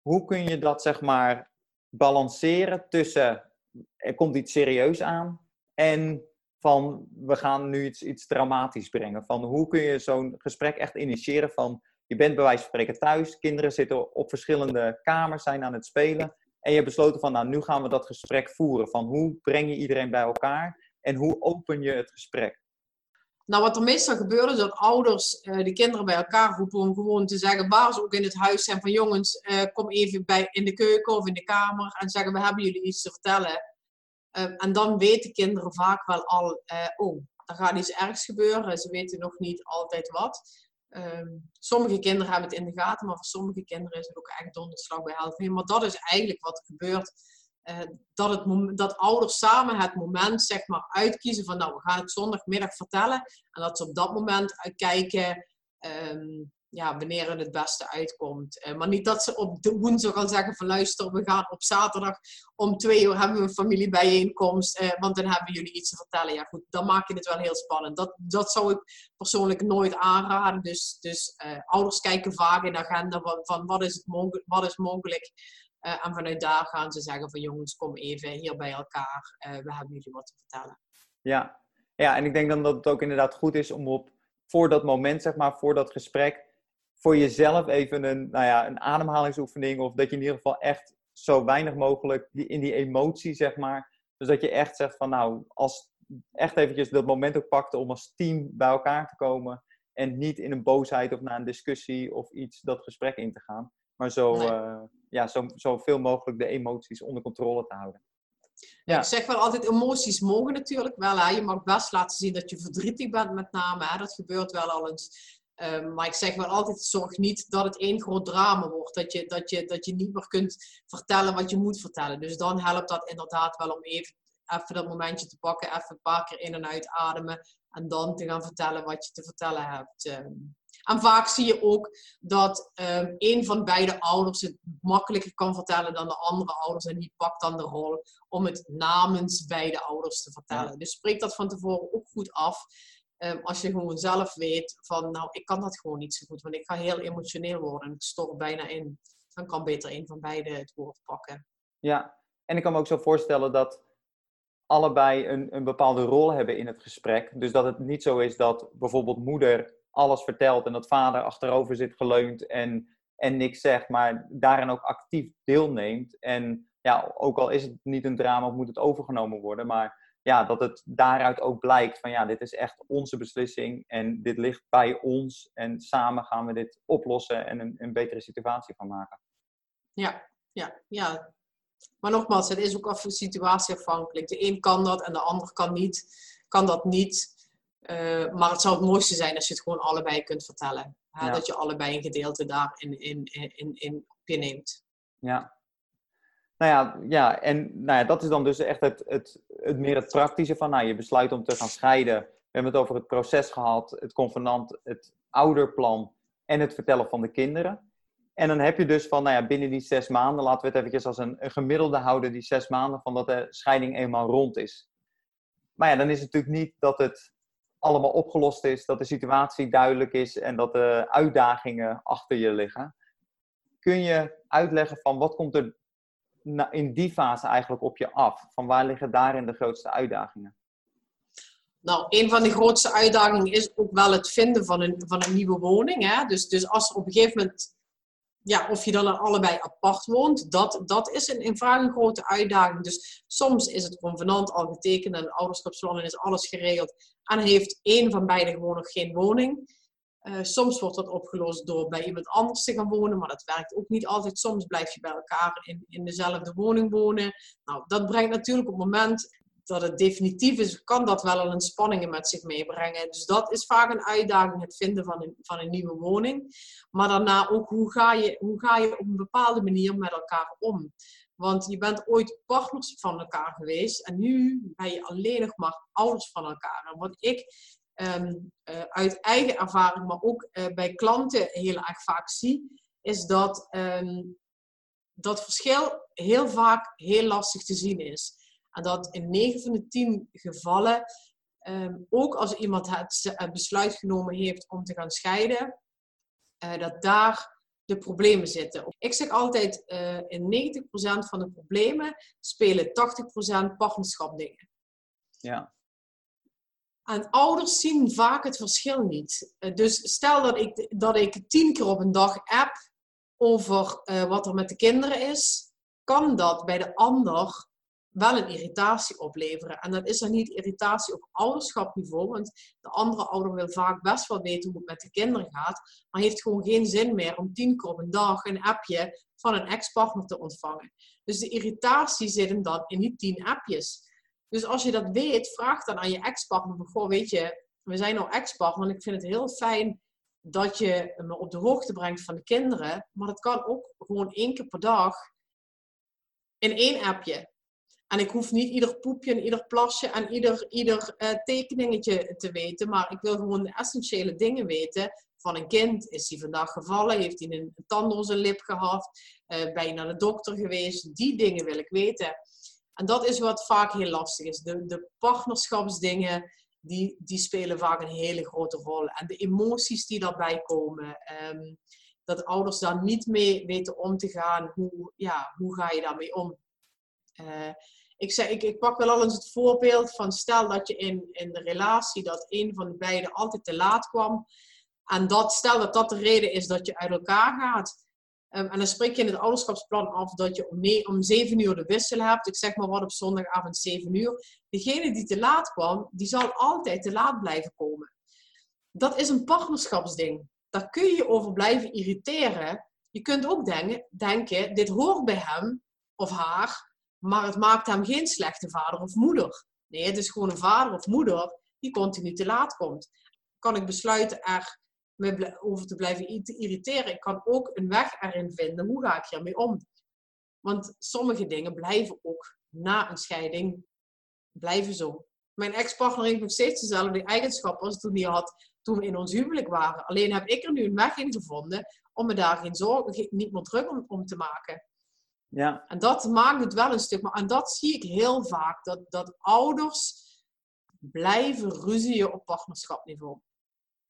Hoe kun je dat zeg maar balanceren tussen er komt iets serieus aan en van we gaan nu iets, iets dramatisch brengen. Van hoe kun je zo'n gesprek echt initiëren van je bent bij wijze van spreken thuis, kinderen zitten op verschillende kamers, zijn aan het spelen. En je hebt besloten van nou nu gaan we dat gesprek voeren. Van hoe breng je iedereen bij elkaar en hoe open je het gesprek? Nou, wat er meestal gebeurt is dat ouders uh, de kinderen bij elkaar roepen om gewoon te zeggen waar ze ook in het huis zijn van jongens, uh, kom even bij, in de keuken of in de kamer en zeggen we hebben jullie iets te vertellen. Uh, en dan weten kinderen vaak wel al, oh, er gaat iets ergs gebeuren. Ze weten nog niet altijd wat. Ehm, sommige kinderen hebben het in de gaten, maar voor sommige kinderen is het ook echt donderslag bij helft. Maar dat is eigenlijk wat er gebeurt uh, dat, het, dat ouders samen het moment zeg maar, uitkiezen van nou, we gaan het zondagmiddag vertellen. En dat ze op dat moment uitkijken um, ja, wanneer het het beste uitkomt. Uh, maar niet dat ze op de woensdag al zeggen van luister, we gaan op zaterdag om twee uur hebben we een familiebijeenkomst, uh, want dan hebben jullie iets te vertellen. Ja goed, dan maak je het wel heel spannend. Dat, dat zou ik persoonlijk nooit aanraden. Dus, dus ouders kijken vaak in de agenda van, van wat, is mogelijk, wat is mogelijk. En vanuit daar gaan ze zeggen van jongens, kom even hier bij elkaar. We hebben jullie wat te vertellen. Ja. ja, en ik denk dan dat het ook inderdaad goed is om op voor dat moment, zeg maar, voor dat gesprek, voor jezelf even een, nou ja, een ademhalingsoefening. Of dat je in ieder geval echt zo weinig mogelijk in die emotie, zeg maar. Dus dat je echt zegt van nou, als echt eventjes dat moment ook pakte om als team bij elkaar te komen. En niet in een boosheid of na een discussie of iets dat gesprek in te gaan. Maar zo, eh, ja, zo, zo veel mogelijk de emoties onder controle te houden. Ja. Ik zeg wel altijd, emoties mogen natuurlijk wel. Hè. Je mag best laten zien dat je verdrietig bent met name. Hè. Dat gebeurt wel al eens. Um, maar ik zeg wel altijd, zorg niet dat het één groot drama wordt. Dat je, dat, je, dat je niet meer kunt vertellen wat je moet vertellen. Dus dan helpt dat inderdaad wel om even, even dat momentje te pakken. Even een paar keer in en uit ademen. En dan te gaan vertellen wat je te vertellen hebt. Um, En vaak zie je ook dat um, een van beide ouders het makkelijker kan vertellen dan de andere ouders. En die pakt dan de rol om het namens beide ouders te vertellen. Dus spreek dat van tevoren ook goed af. Um, als je gewoon zelf weet van, nou, ik kan dat gewoon niet zo goed. Want ik ga heel emotioneel worden en ik stort bijna in. Dan kan beter een van beide het woord pakken. Ja, en ik kan me ook zo voorstellen dat allebei een, een bepaalde rol hebben in het gesprek. Dus dat het niet zo is dat bijvoorbeeld moeder alles vertelt en dat vader achterover zit geleund en, en niks zegt, maar daarin ook actief deelneemt. En ja, ook al is het niet een drama of moet het overgenomen worden, maar ja, dat het daaruit ook blijkt van ja, dit is echt onze beslissing en dit ligt bij ons en samen gaan we dit oplossen en een, een betere situatie van maken. Ja, ja, ja. Maar nogmaals, het is ook af situatieafhankelijk. De een kan dat en de ander kan niet. Kan dat niet. Uh, maar het zou het mooiste zijn als je het gewoon allebei kunt vertellen. Hè? Dat je allebei een gedeelte daarin in, in, in, in op je neemt. Ja. Nou ja, ja en nou ja, dat is dan dus echt het, het, het meer het praktische van, nou, je besluit om te gaan scheiden. We hebben het over het proces gehad, het convenant, het ouderplan en het vertellen van de kinderen. En dan heb je dus van, nou ja, binnen die zes maanden, laten we het eventjes als een, een gemiddelde houden, die zes maanden, van dat de scheiding eenmaal rond is. Maar ja, dan is het natuurlijk niet dat het allemaal opgelost is, dat de situatie duidelijk is en dat de uitdagingen achter je liggen. Kun je uitleggen van wat komt er in die fase eigenlijk op je af? Van waar liggen daarin de grootste uitdagingen? Nou, een van de grootste uitdagingen is ook wel het vinden van een, van een nieuwe woning. Hè? Dus, dus als op een gegeven moment ja, of je dan allebei apart woont, dat, dat is in, in vraag een grote uitdaging. Dus soms is het convenant al getekend en ouderschapsplan en is alles geregeld. En heeft één van beiden gewoon nog geen woning. Uh, soms wordt dat opgelost door bij iemand anders te gaan wonen, maar dat werkt ook niet altijd. Soms blijf je bij elkaar in, in dezelfde woning wonen. Nou, dat brengt natuurlijk op het moment dat het definitief is, kan dat wel een spanningen met zich meebrengen. Dus dat is vaak een uitdaging, het vinden van een, van een nieuwe woning. Maar daarna ook, hoe ga, je, hoe ga je op een bepaalde manier met elkaar om? Want je bent ooit partners van elkaar geweest en nu ben je alleen nog maar ouders van elkaar. En wat ik ehm, eh, uit eigen ervaring, maar ook uh, bij klanten heel erg vaak zie, is dat um, dat verschil heel vaak heel lastig te zien is. En dat in 9 van de 10 gevallen, um, ook als iemand het, besluit genomen heeft om te gaan scheiden, uh, dat daar de problemen zitten. Ik zeg altijd, in 90% van de problemen spelen 80% partnerschap dingen. Ja. En ouders zien vaak het verschil niet. Uh, dus stel dat ik, dat ik tien keer op een dag app over wat er met de kinderen is, kan dat bij de ander wel een irritatie opleveren. En dat is dan niet irritatie op ouderschapniveau, want de andere ouder wil vaak best wel weten hoe het met de kinderen gaat, maar heeft gewoon geen zin meer om tien keer op een dag een appje van een ex-partner te ontvangen. Dus de irritatie zit hem dan in die tien appjes. Dus als je dat weet, vraag dan aan je ex-partner, goh, weet je, we zijn nou ex-partner en ik vind het heel fijn dat je me op de hoogte brengt van de kinderen, maar dat kan ook gewoon één keer per dag in één appje. En ik hoef niet ieder poepje en ieder plasje en ieder, ieder uh, tekeningetje te weten. Maar ik wil gewoon de essentiële dingen weten. Van een kind, is hij vandaag gevallen? Heeft hij een tand door zijn lip gehad? Uh, ben je naar de dokter geweest? Die dingen wil ik weten. En dat is wat vaak heel lastig is. De, de partnerschapsdingen, die, die spelen vaak een hele grote rol. En de emoties die daarbij komen. Um, dat ouders daar niet mee weten om te gaan. Hoe, ja, hoe ga je daarmee om? Uh, ik, zeg, ik, ik pak wel al eens het voorbeeld van stel dat je in, in de relatie dat een van de beiden altijd te laat kwam. En dat, stel dat dat de reden is dat je uit elkaar gaat. Um, en dan spreek je in het ouderschapsplan af dat je om, nee, om 7 uur de wissel hebt. Ik zeg maar wat op zondagavond 7 uur. Degene die te laat kwam, die zal altijd te laat blijven komen. Dat is een partnerschapsding. Daar kun je je over blijven irriteren. Je kunt ook denken, denken dit hoort bij hem of haar. Maar het maakt hem geen slechte vader of moeder. Nee, het is gewoon een vader of moeder die continu te laat komt. Kan ik besluiten er over te blijven irriteren? Ik kan ook een weg erin vinden. Hoe ga ik hiermee om? Want sommige dingen blijven ook na een scheiding blijven zo. Mijn ex-partner heeft nog steeds dezelfde eigenschappen als toen hij had toen we in ons huwelijk waren. Alleen heb ik er nu een weg in gevonden om me daar geen zorgen, niet meer druk om, om te maken. Ja. En dat maakt het wel een stuk. Maar, en dat zie ik heel vaak. Dat, dat ouders blijven ruzien op partnerschapniveau.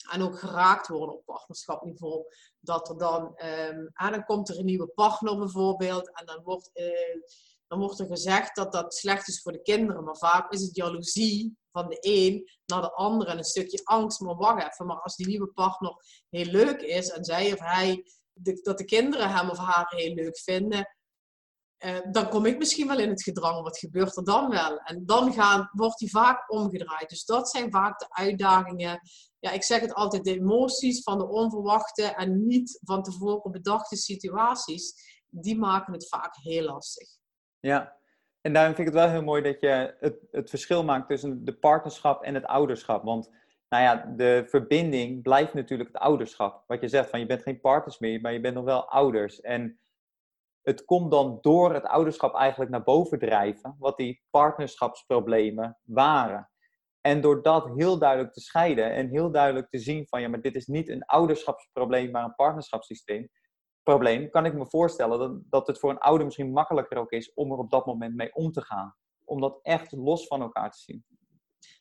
En ook geraakt worden op partnerschapniveau. Dat er dan, um, dan komt er een nieuwe partner bijvoorbeeld. En dan wordt, uh, dan wordt er gezegd dat dat slecht is voor de kinderen. Maar vaak is het jaloezie van de een naar de ander en een stukje angst. Maar wacht even, maar als die nieuwe partner heel leuk is en zij of hij, dat de kinderen hem of haar heel leuk vinden, uh, dan kom ik misschien wel in het gedrang. Wat gebeurt er dan wel? En dan gaan, wordt die vaak omgedraaid. Dus dat zijn vaak de uitdagingen. Ja, ik zeg het altijd, de emoties van de onverwachte en niet van tevoren bedachte situaties, die maken het vaak heel lastig. Ja, en daarom vind ik het wel heel mooi dat je het, het verschil maakt tussen de partnerschap en het ouderschap. Want nou ja, de verbinding blijft natuurlijk het ouderschap. Wat je zegt, van je bent geen partners meer, maar je bent nog wel ouders. En het komt dan door het ouderschap eigenlijk naar boven drijven, wat die partnerschapsproblemen waren. En door dat heel duidelijk te scheiden en heel duidelijk te zien van ja, maar dit is niet een ouderschapsprobleem, maar een partnerschapssysteem. Probleem, kan ik me voorstellen dat, dat het voor een ouder misschien makkelijker ook is om er op dat moment mee om te gaan. Om dat echt los van elkaar te zien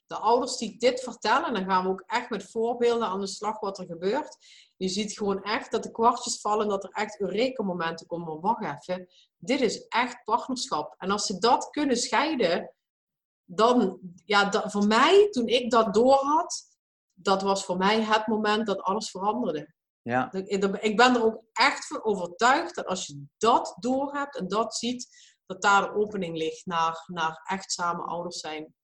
de ouders die dit vertellen, dan gaan we ook echt met voorbeelden aan de slag wat er gebeurt. Je ziet gewoon echt dat de kwartjes vallen, dat er echt Eureka-momenten komen. Maar wacht even, dit is echt partnerschap. En als ze dat kunnen scheiden, dan, ja, voor mij, toen ik dat doorhad, dat was voor mij het moment dat alles veranderde. Ja. Ik ben er ook echt van overtuigd dat als je dat doorhebt en dat ziet, dat daar de opening ligt naar, naar echt samen ouders zijn.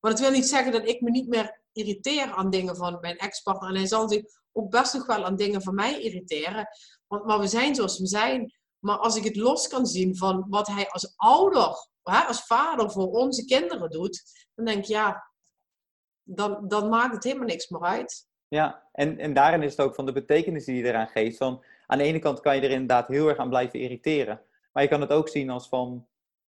Maar dat wil niet zeggen dat ik me niet meer irriteer aan dingen van mijn ex-partner. En hij zal zich ook best nog wel aan dingen van mij irriteren. Want, maar we zijn zoals we zijn. Maar als ik het los kan zien van wat hij als ouder, hè, als vader voor onze kinderen doet, dan denk ik ja, dan, dan maakt het helemaal niks meer uit. Ja, en, en daarin is het ook van de betekenis die je eraan geeft. Van, aan de ene kant kan je er inderdaad heel erg aan blijven irriteren. Maar je kan het ook zien als van,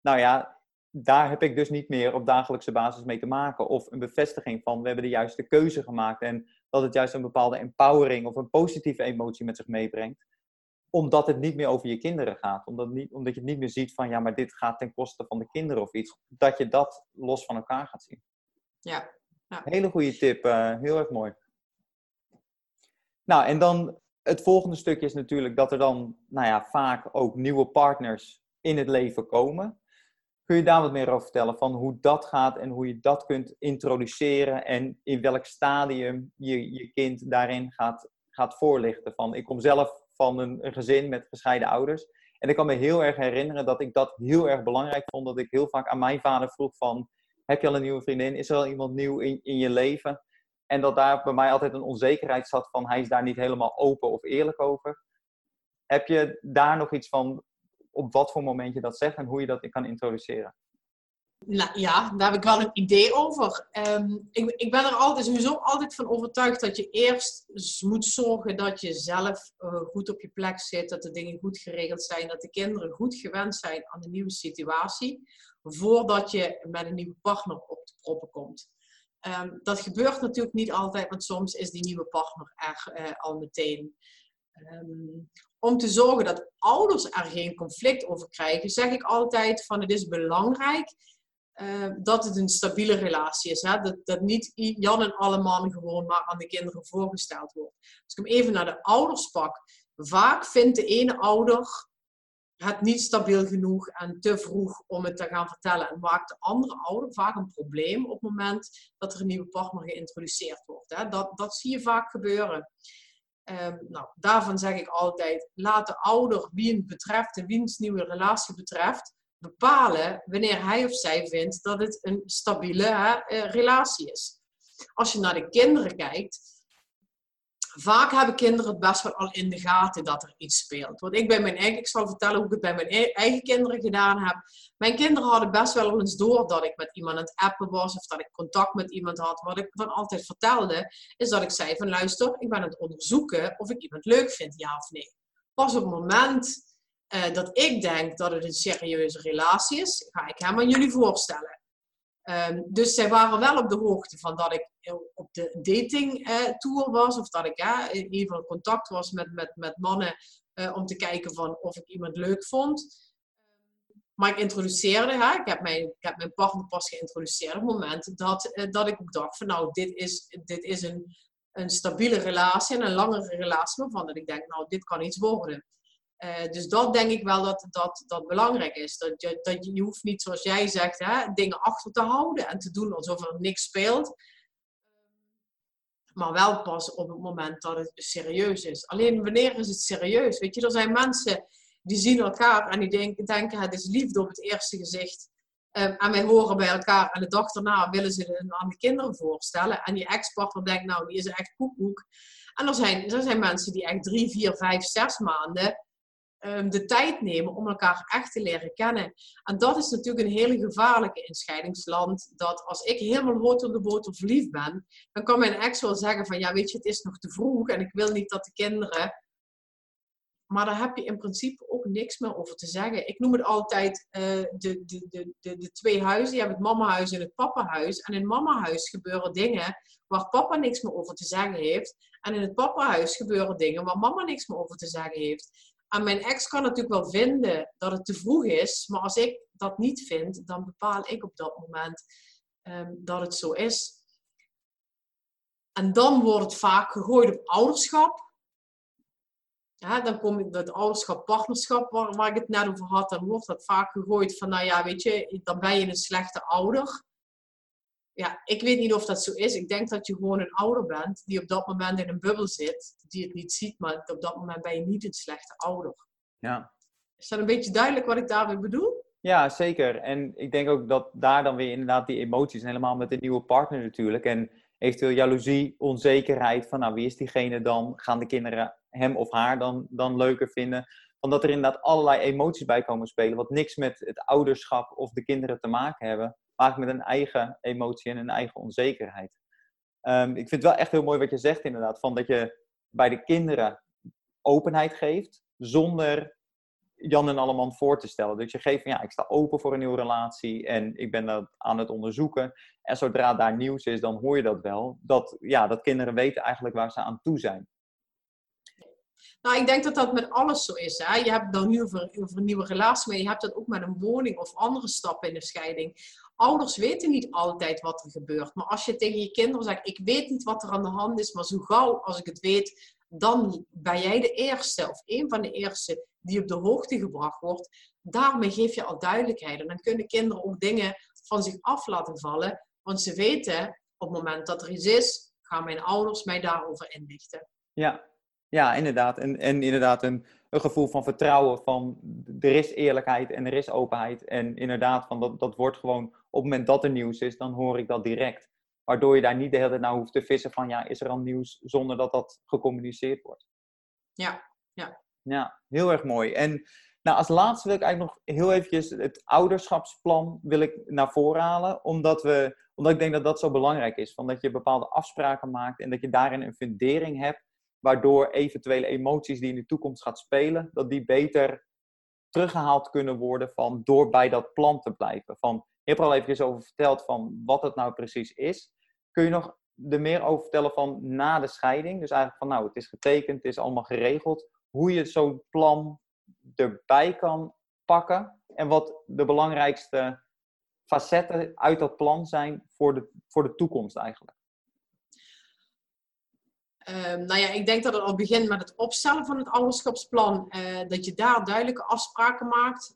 nou ja, daar heb ik dus niet meer op dagelijkse basis mee te maken. Of een bevestiging van we hebben de juiste keuze gemaakt. En dat het juist een bepaalde empowering of een positieve emotie met zich meebrengt. Omdat het niet meer over je kinderen gaat. Omdat, niet, omdat je het niet meer ziet van ja, maar dit gaat ten koste van de kinderen of iets. Dat je dat los van elkaar gaat zien. Ja. ja. Hele goede tip. Uh, heel erg mooi. Nou, en dan het volgende stukje is natuurlijk dat er dan nou ja, vaak ook nieuwe partners in het leven komen. Kun je daar wat meer over vertellen van hoe dat gaat en hoe je dat kunt introduceren en in welk stadium je je kind daarin gaat, gaat voorlichten? Van, ik kom zelf van een, gezin met gescheiden ouders en ik kan me heel erg herinneren dat ik dat heel erg belangrijk vond. Dat ik heel vaak aan mijn vader vroeg van, heb je al een nieuwe vriendin? Is er al iemand nieuw in, in je leven? En dat daar bij mij altijd een onzekerheid zat van, hij is daar niet helemaal open of eerlijk over. Heb je daar nog iets van op wat voor moment je dat zegt en hoe je dat kan introduceren? Nou ja, daar heb ik wel een idee over. Ehm, ik, ik, ben er altijd, sowieso altijd van overtuigd dat je eerst moet zorgen dat je zelf uh, goed op je plek zit, dat de dingen goed geregeld zijn, dat de kinderen goed gewend zijn aan de nieuwe situatie, voordat je met een nieuwe partner op de proppen komt. Um, dat gebeurt natuurlijk niet altijd, want soms is die nieuwe partner er uh, al meteen. Um, om te zorgen dat ouders er geen conflict over krijgen, zeg ik altijd van het is belangrijk uh, dat het een stabiele relatie is. Hè? Dat, dat niet Jan en alle mannen gewoon maar aan de kinderen voorgesteld wordt. Als ik hem even naar de ouders pak, vaak vindt de ene ouder het niet stabiel genoeg en te vroeg om het te gaan vertellen. En maakt de andere ouder vaak een probleem op het moment dat er een nieuwe partner geïntroduceerd wordt. Hè? Dat, dat zie je vaak gebeuren. Um, nou, daarvan zeg ik altijd, laat de ouder wie het betreft en wiens nieuwe relatie betreft, bepalen wanneer hij of zij vindt dat het een stabiele eh, relatie is. Als je naar de kinderen kijkt, vaak hebben kinderen het best wel al in de gaten dat er iets speelt. Want ik bij mijn eigen, ik zal vertellen hoe ik het bij mijn e-, eigen kinderen gedaan heb. Mijn kinderen hadden best wel eens door dat ik met iemand aan het appen was of dat ik contact met iemand had. Wat ik dan altijd vertelde, is dat ik zei van luister, ik ben aan het onderzoeken of ik iemand leuk vind, ja of nee. Pas op het moment uh, dat ik denk dat het een serieuze relatie is, ga ik hem aan jullie voorstellen. Ehm, dus zij waren wel op de hoogte van dat ik op de dating uh, tour was. Of dat ik uh, in ieder geval contact was met, met, met mannen uh, om te kijken van of ik iemand leuk vond. Maar ik introduceerde, hè, ik, heb mijn, ik heb mijn partner pas geïntroduceerd op het moment dat, uh, dat ik dacht van nou, dit is, dit is een, een stabiele relatie en een langere relatie waarvan ik denk, nou, dit kan iets worden. Uh, dus dat denk ik wel dat dat, dat belangrijk is. Dat je, dat je, hoeft niet, zoals jij zegt, hè, dingen achter te houden en te doen alsof er niks speelt. Maar wel pas op het moment dat het serieus is. Alleen wanneer is het serieus? Weet je, er zijn mensen die zien elkaar en die denken, denken het is liefde op het eerste gezicht. Um, en wij horen bij elkaar en de dag daarna willen ze het aan de kinderen voorstellen. En je ex-partner denkt, nou, die is echt koekoek. En er zijn, er zijn mensen die echt drie, vier, vijf, zes maanden um, de tijd nemen om elkaar echt te leren kennen. En dat is natuurlijk een hele gevaarlijke inscheidingsland. Dat als ik helemaal rood op de boter verliefd ben, dan kan mijn ex wel zeggen van ja, weet je, het is nog te vroeg en ik wil niet dat de kinderen maar daar heb je in principe ook niks meer over te zeggen. Ik noem het altijd de, de, de, de, de twee huizen. Je hebt het mamahuis en het papahuis. En in het mamahuis gebeuren dingen waar papa niks meer over te zeggen heeft. En in het papahuis gebeuren dingen waar mama niks meer over te zeggen heeft. En mijn ex kan natuurlijk wel vinden dat het te vroeg is. Maar als ik dat niet vind, dan bepaal ik op dat moment um, dat het zo is. En dan wordt het vaak gegooid op ouderschap ja, dan kom ik het ouderschap, partnerschap, waar, waar, ik het net over had, dan wordt dat vaak gegooid van, nou ja, weet je, dan ben je een slechte ouder. Ja, ik weet niet of dat zo is. Ik denk dat je gewoon een ouder bent die op dat moment in een bubbel zit, die het niet ziet, maar op dat moment ben je niet een slechte ouder. Ja. Is dat een beetje duidelijk wat ik daarmee bedoel? Ja, zeker. En ik denk ook dat daar dan weer inderdaad die emoties, helemaal met de nieuwe partner natuurlijk, en eventueel jaloezie, onzekerheid van, nou, wie is diegene dan? Gaan de kinderen hem of haar dan, dan leuker vinden. Omdat er inderdaad allerlei emoties bij komen spelen, wat niks met het ouderschap of de kinderen te maken hebben, maar met een eigen emotie en een eigen onzekerheid. Um, ik vind het wel echt heel mooi wat je zegt inderdaad, van dat je bij de kinderen openheid geeft, zonder Jan en Alleman voor te stellen. Dus je geeft van ja, ik sta open voor een nieuwe relatie en ik ben dat aan het onderzoeken. En zodra daar nieuws is, dan hoor je dat wel. Dat, ja, dat kinderen weten eigenlijk waar ze aan toe zijn. Nou, ik denk dat dat met alles zo is. Hè? Je hebt dan nu over, over een nieuwe relatie, maar je hebt dat ook met een woning of andere stappen in de scheiding. Ouders weten niet altijd wat er gebeurt. Maar als je tegen je kinderen zegt, ik weet niet wat er aan de hand is, maar zo gauw als ik het weet, dan ben jij de eerste of een van de eerste die op de hoogte gebracht wordt. Daarmee geef je al duidelijkheid. En dan kunnen kinderen ook dingen van zich af laten vallen. Want ze weten, op het moment dat er iets is, gaan mijn ouders mij daarover inlichten. Ja, ja, inderdaad. En, en inderdaad een, een gevoel van vertrouwen van er is eerlijkheid en er is openheid. En inderdaad, van dat, dat wordt gewoon op het moment dat er nieuws is, dan hoor ik dat direct. Waardoor je daar niet de hele tijd naar hoeft te vissen van ja, is er al nieuws zonder dat dat gecommuniceerd wordt. Ja, ja. Ja, heel erg mooi. En nou, als laatste wil ik eigenlijk nog heel eventjes het ouderschapsplan wil ik naar voren halen. Omdat, we, omdat ik denk dat dat zo belangrijk is. Van dat je bepaalde afspraken maakt en dat je daarin een fundering hebt waardoor eventuele emoties die in de toekomst gaat spelen, dat die beter teruggehaald kunnen worden van door bij dat plan te blijven. Van, je hebt er al even over verteld van wat het nou precies is. Kun je nog er meer over vertellen van na de scheiding? Dus eigenlijk van nou, het is getekend, het is allemaal geregeld. Hoe je zo'n plan erbij kan pakken en wat de belangrijkste facetten uit dat plan zijn voor de, voor de toekomst eigenlijk. Um, nou ja, ik denk dat het al begint met het opstellen van het ouderschapsplan. Uh, dat je daar duidelijke afspraken maakt.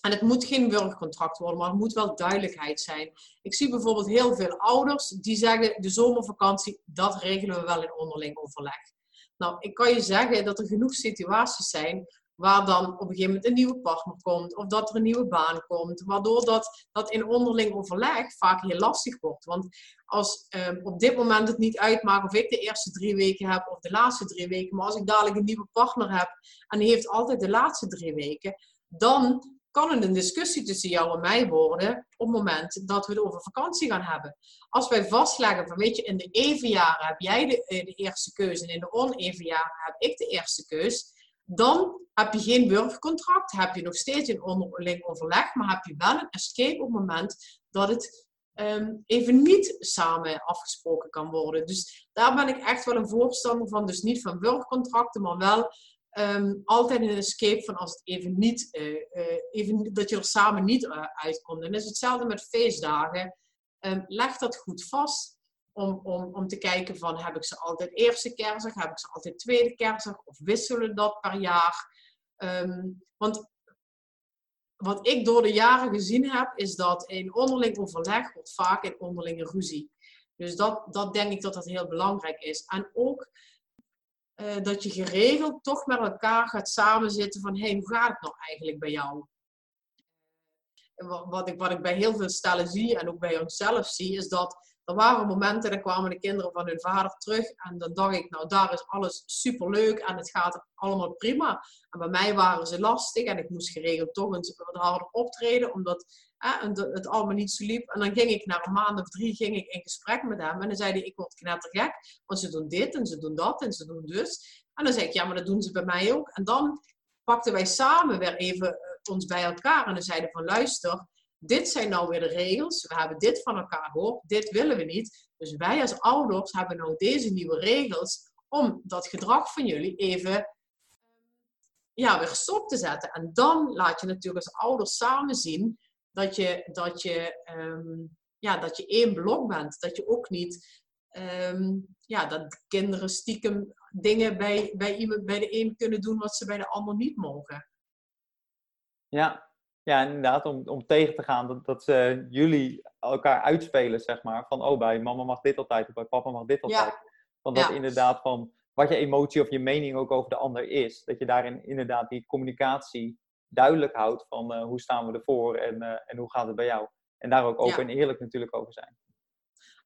En het moet geen wurgcontract worden, maar er moet wel duidelijkheid zijn. Ik zie bijvoorbeeld heel veel ouders die zeggen: de zomervakantie, dat regelen we wel in onderling overleg. Nou, ik kan je zeggen dat er genoeg situaties zijn waar dan op een gegeven moment een nieuwe partner komt of dat er een nieuwe baan komt, waardoor dat, dat in onderling overleg vaak heel lastig wordt. Want als um, op dit moment het niet uitmaakt of ik de eerste drie weken heb of de laatste drie weken, maar als ik dadelijk een nieuwe partner heb en die heeft altijd de laatste drie weken, dan kan het een discussie tussen jou en mij worden op het moment dat we het over vakantie gaan hebben. Als wij vastleggen van, weet je, in de even jaren heb jij de, eh, de eerste keuze en in de oneven jaren heb ik de eerste keus, dan heb je geen burgercontract, heb je nog steeds een onderling overleg, maar heb je wel een escape op het moment dat het ehm, even niet samen afgesproken kan worden. Dus daar ben ik echt wel een voorstander van. Dus niet van workcontracten, maar wel ehm, altijd een escape van als het even niet, uh, uh, even, dat je er samen niet uh, uitkomt. En dat is hetzelfde met feestdagen. Um, leg dat goed vast. Om, om, om te kijken van heb ik ze altijd eerste kerstdag, heb ik ze altijd tweede kerstdag of wisselen dat per jaar. Um, want wat ik door de jaren gezien heb, is dat in onderling overleg wordt vaak in onderlinge ruzie. Dus dat, dat denk ik dat dat heel belangrijk is. En ook uh, dat je geregeld toch met elkaar gaat samenzitten van, hé, hey, hoe gaat het nou eigenlijk bij jou? Wat ik, wat ik bij heel veel stellen zie en ook bij onszelf zie, is dat er waren momenten, dan kwamen de kinderen van hun vader terug. En dan dacht ik, nou daar is alles superleuk en het gaat allemaal prima. En bij mij waren ze lastig en ik moest geregeld toch eens wat harder optreden, omdat het allemaal niet zo liep. En dan ging ik na een maand of drie ging ik in gesprek met hem. En dan zei hij, ik word knettergek, want ze doen dit en ze doen dat en ze doen dus. En dan zei ik, ja, maar dat doen ze bij mij ook. En dan pakten wij samen weer even eh, ons bij elkaar en dan zeiden van, luister dit zijn nou weer de regels. We hebben dit van elkaar gehoord. Dit willen we niet. Dus wij als ouders hebben nou deze nieuwe regels om dat gedrag van jullie even ja, weer stop te zetten. En dan laat je natuurlijk als ouders samen zien dat je, dat je, um, ja, dat je één blok bent. Dat je ook niet um, ja, dat kinderen stiekem dingen bij, bij, bij de een kunnen doen wat ze bij de ander niet mogen. Ja, ja, inderdaad, om, om tegen te gaan dat, dat ze jullie elkaar uitspelen, zeg maar. Van, oh, bij mama mag dit altijd, of bij papa mag dit altijd. Ja. Van dat inderdaad van wat je emotie of je mening ook over de ander is. Dat je daarin inderdaad die communicatie duidelijk houdt van uh, hoe staan we ervoor en, uh, en hoe gaat het bij jou. En daar ook open en eerlijk natuurlijk over zijn.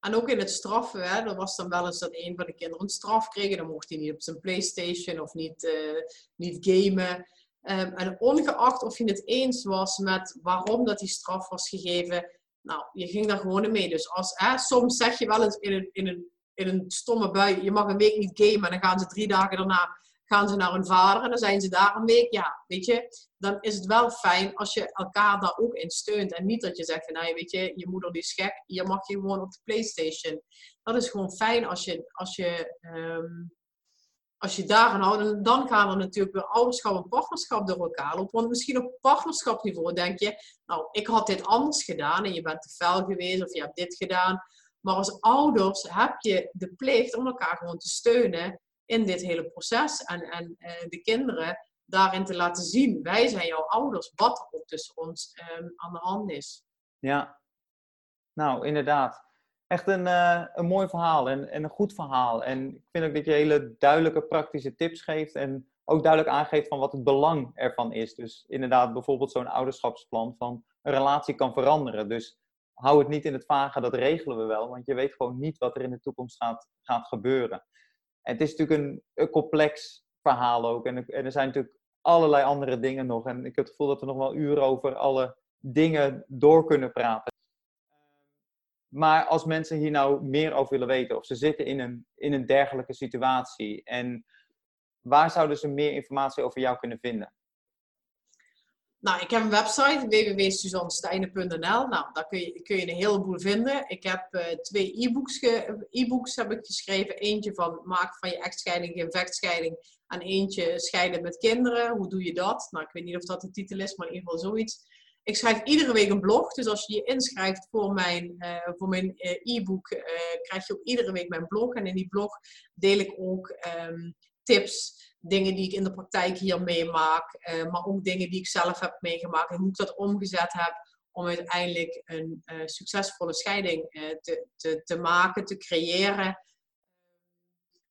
En ook in het straffen, hè, er was dan wel eens dat een van de kinderen een straf kreeg. Dan mocht hij niet op zijn Playstation of niet, uh, niet gamen. Um, en ongeacht of je het eens was met waarom dat die straf was gegeven, nou, je ging daar gewoon mee. Dus als, hè, soms zeg je wel eens in een, in, een, in een stomme bui, je mag een week niet gamen, en dan gaan ze drie dagen daarna gaan ze naar hun vader en dan zijn ze daar een week. Ja, weet je, dan is het wel fijn als je elkaar daar ook in steunt. En niet dat je zegt van, nou, weet je, je moeder die is gek, je mag je gewoon op de Playstation. Dat is gewoon fijn als je, als je um, als je daarvan houdt, dan gaan er natuurlijk weer ouderschap en partnerschap door elkaar lopen. Want misschien op partnerschapsniveau denk je, nou, ik had dit anders gedaan en je bent te fel geweest of je hebt dit gedaan. Maar als ouders heb je de plicht om elkaar gewoon te steunen in dit hele proces. En, en uh, de kinderen daarin te laten zien, wij zijn jouw ouders, wat er tussen ons um, aan de hand is. Ja, nou inderdaad echt een, uh, een mooi verhaal en, en, een goed verhaal. En ik vind ook dat je hele duidelijke praktische tips geeft en ook duidelijk aangeeft van wat het belang ervan is. Dus inderdaad bijvoorbeeld zo'n ouderschapsplan van een relatie kan veranderen. Dus hou het niet in het vage, dat regelen we wel, want je weet gewoon niet wat er in de toekomst gaat, gaat gebeuren. En het is natuurlijk een, een complex verhaal ook en, en er zijn natuurlijk allerlei andere dingen nog. En ik heb het gevoel dat we nog wel uren over alle dingen door kunnen praten. Maar als mensen hier nou meer over willen weten, of ze zitten in een, in een dergelijke situatie, en waar zouden ze meer informatie over jou kunnen vinden? Nou, ik heb een website, www.suzannesteinen.nl. Nou, daar kun je, kun je een heleboel vinden. Ik heb uh, twee e-books, e-books heb ik geschreven. Eentje van maak van je echtscheiding geen vechtscheiding. En eentje scheiden met kinderen. Hoe doe je dat? Nou, ik weet niet of dat de titel is, maar in ieder geval zoiets. Ik schrijf iedere week een blog. Dus als je je inschrijft voor mijn, uh, voor mijn uh, e-book, uh, krijg je ook iedere week mijn blog. En in die blog deel ik ook um, tips, dingen die ik in de praktijk hier meemaak. maar ook dingen die ik zelf heb meegemaakt. En hoe ik dat omgezet heb om uiteindelijk een succesvolle scheiding te, te, te maken, te creëren.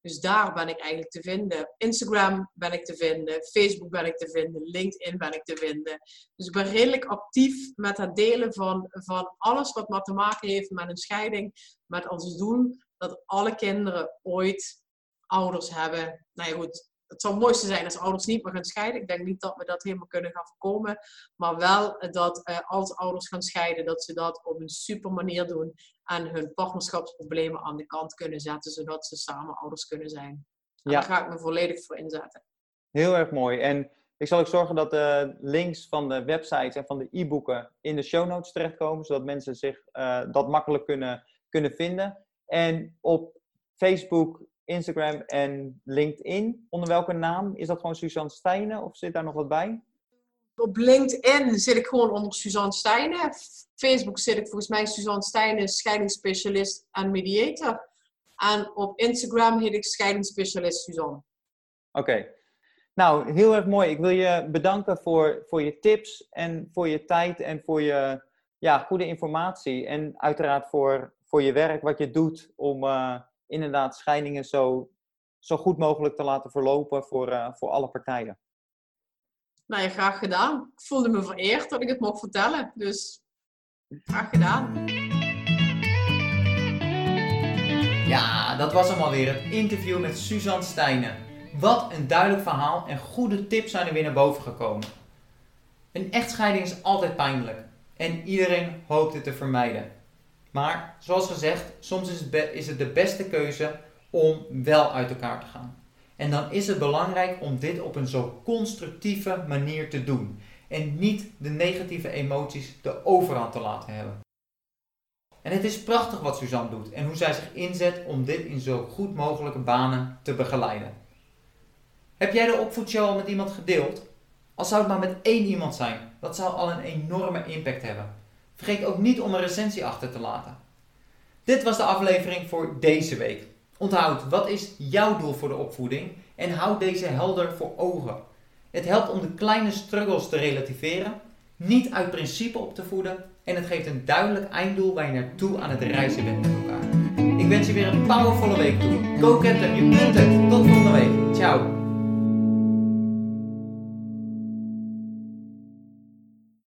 Dus daar ben ik eigenlijk te vinden. Instagram ben ik te vinden. Facebook ben ik te vinden. LinkedIn ben ik te vinden. Dus ik ben redelijk actief met het delen van, van alles wat maar te maken heeft met een scheiding. Met als doel dat alle kinderen ooit ouders hebben. Nou ja, goed. Het zou het mooiste zijn als ouders niet meer gaan scheiden. Ik denk niet dat we dat helemaal kunnen gaan voorkomen. Maar wel dat uh, als ouders gaan scheiden, dat ze dat op een super manier doen en hun partnerschapsproblemen aan de kant kunnen zetten, zodat ze samen ouders kunnen zijn. En ja. daar ga ik me volledig voor inzetten. Heel erg mooi. En Ik zal ook zorgen dat de links van de websites en van de e-boeken in de show notes terechtkomen, zodat mensen zich dat makkelijk kunnen, kunnen vinden. En op Facebook, Instagram en LinkedIn, onder welke naam? Is dat gewoon Suzanne Stijnen of zit daar nog wat bij? Op LinkedIn zit ik gewoon onder Suzanne Stijnen. Facebook zit ik volgens mij Suzanne Stijnen, scheidingsspecialist en mediator. En op Instagram heet ik scheidingsspecialist Suzanne. Oké. Nou, heel erg mooi. Ik wil je bedanken voor, voor je tips en voor je tijd en voor je ja, goede informatie. En uiteraard voor, voor je werk, wat je doet om uh, inderdaad scheidingen zo, zo goed mogelijk te laten verlopen voor, uh, voor alle partijen. Nou ja, graag gedaan. Ik voelde me vereerd dat ik het mocht vertellen. Dus graag gedaan. Ja, dat was hem alweer. Het interview met Suzanne Stijnen. Wat een duidelijk verhaal en goede tips zijn er weer naar boven gekomen. Een echtscheiding is altijd pijnlijk. En iedereen hoopt het te vermijden. Maar zoals gezegd, soms is het, is het de beste keuze om wel uit elkaar te gaan. En dan is het belangrijk om dit op een zo constructieve manier te doen. En niet de negatieve emoties de overhand te laten hebben. En het is prachtig wat Suzanne doet en hoe zij zich inzet om dit in zo goed mogelijke banen te begeleiden. Heb jij de opvoedshow al met iemand gedeeld? Al zou het maar met één iemand zijn, dat zou al een enorme impact hebben. Vergeet ook niet om een recensie achter te laten. Dit was de aflevering voor deze week. Onthoud, wat is jouw doel voor de opvoeding en houd deze helder voor ogen. Het helpt om de kleine struggles te relativeren, niet uit principe op te voeden en het geeft een duidelijk einddoel waar je naartoe aan het reizen bent met elkaar. Ik wens je weer een powervolle week toe. Go get them, het. Tot volgende week. Ciao.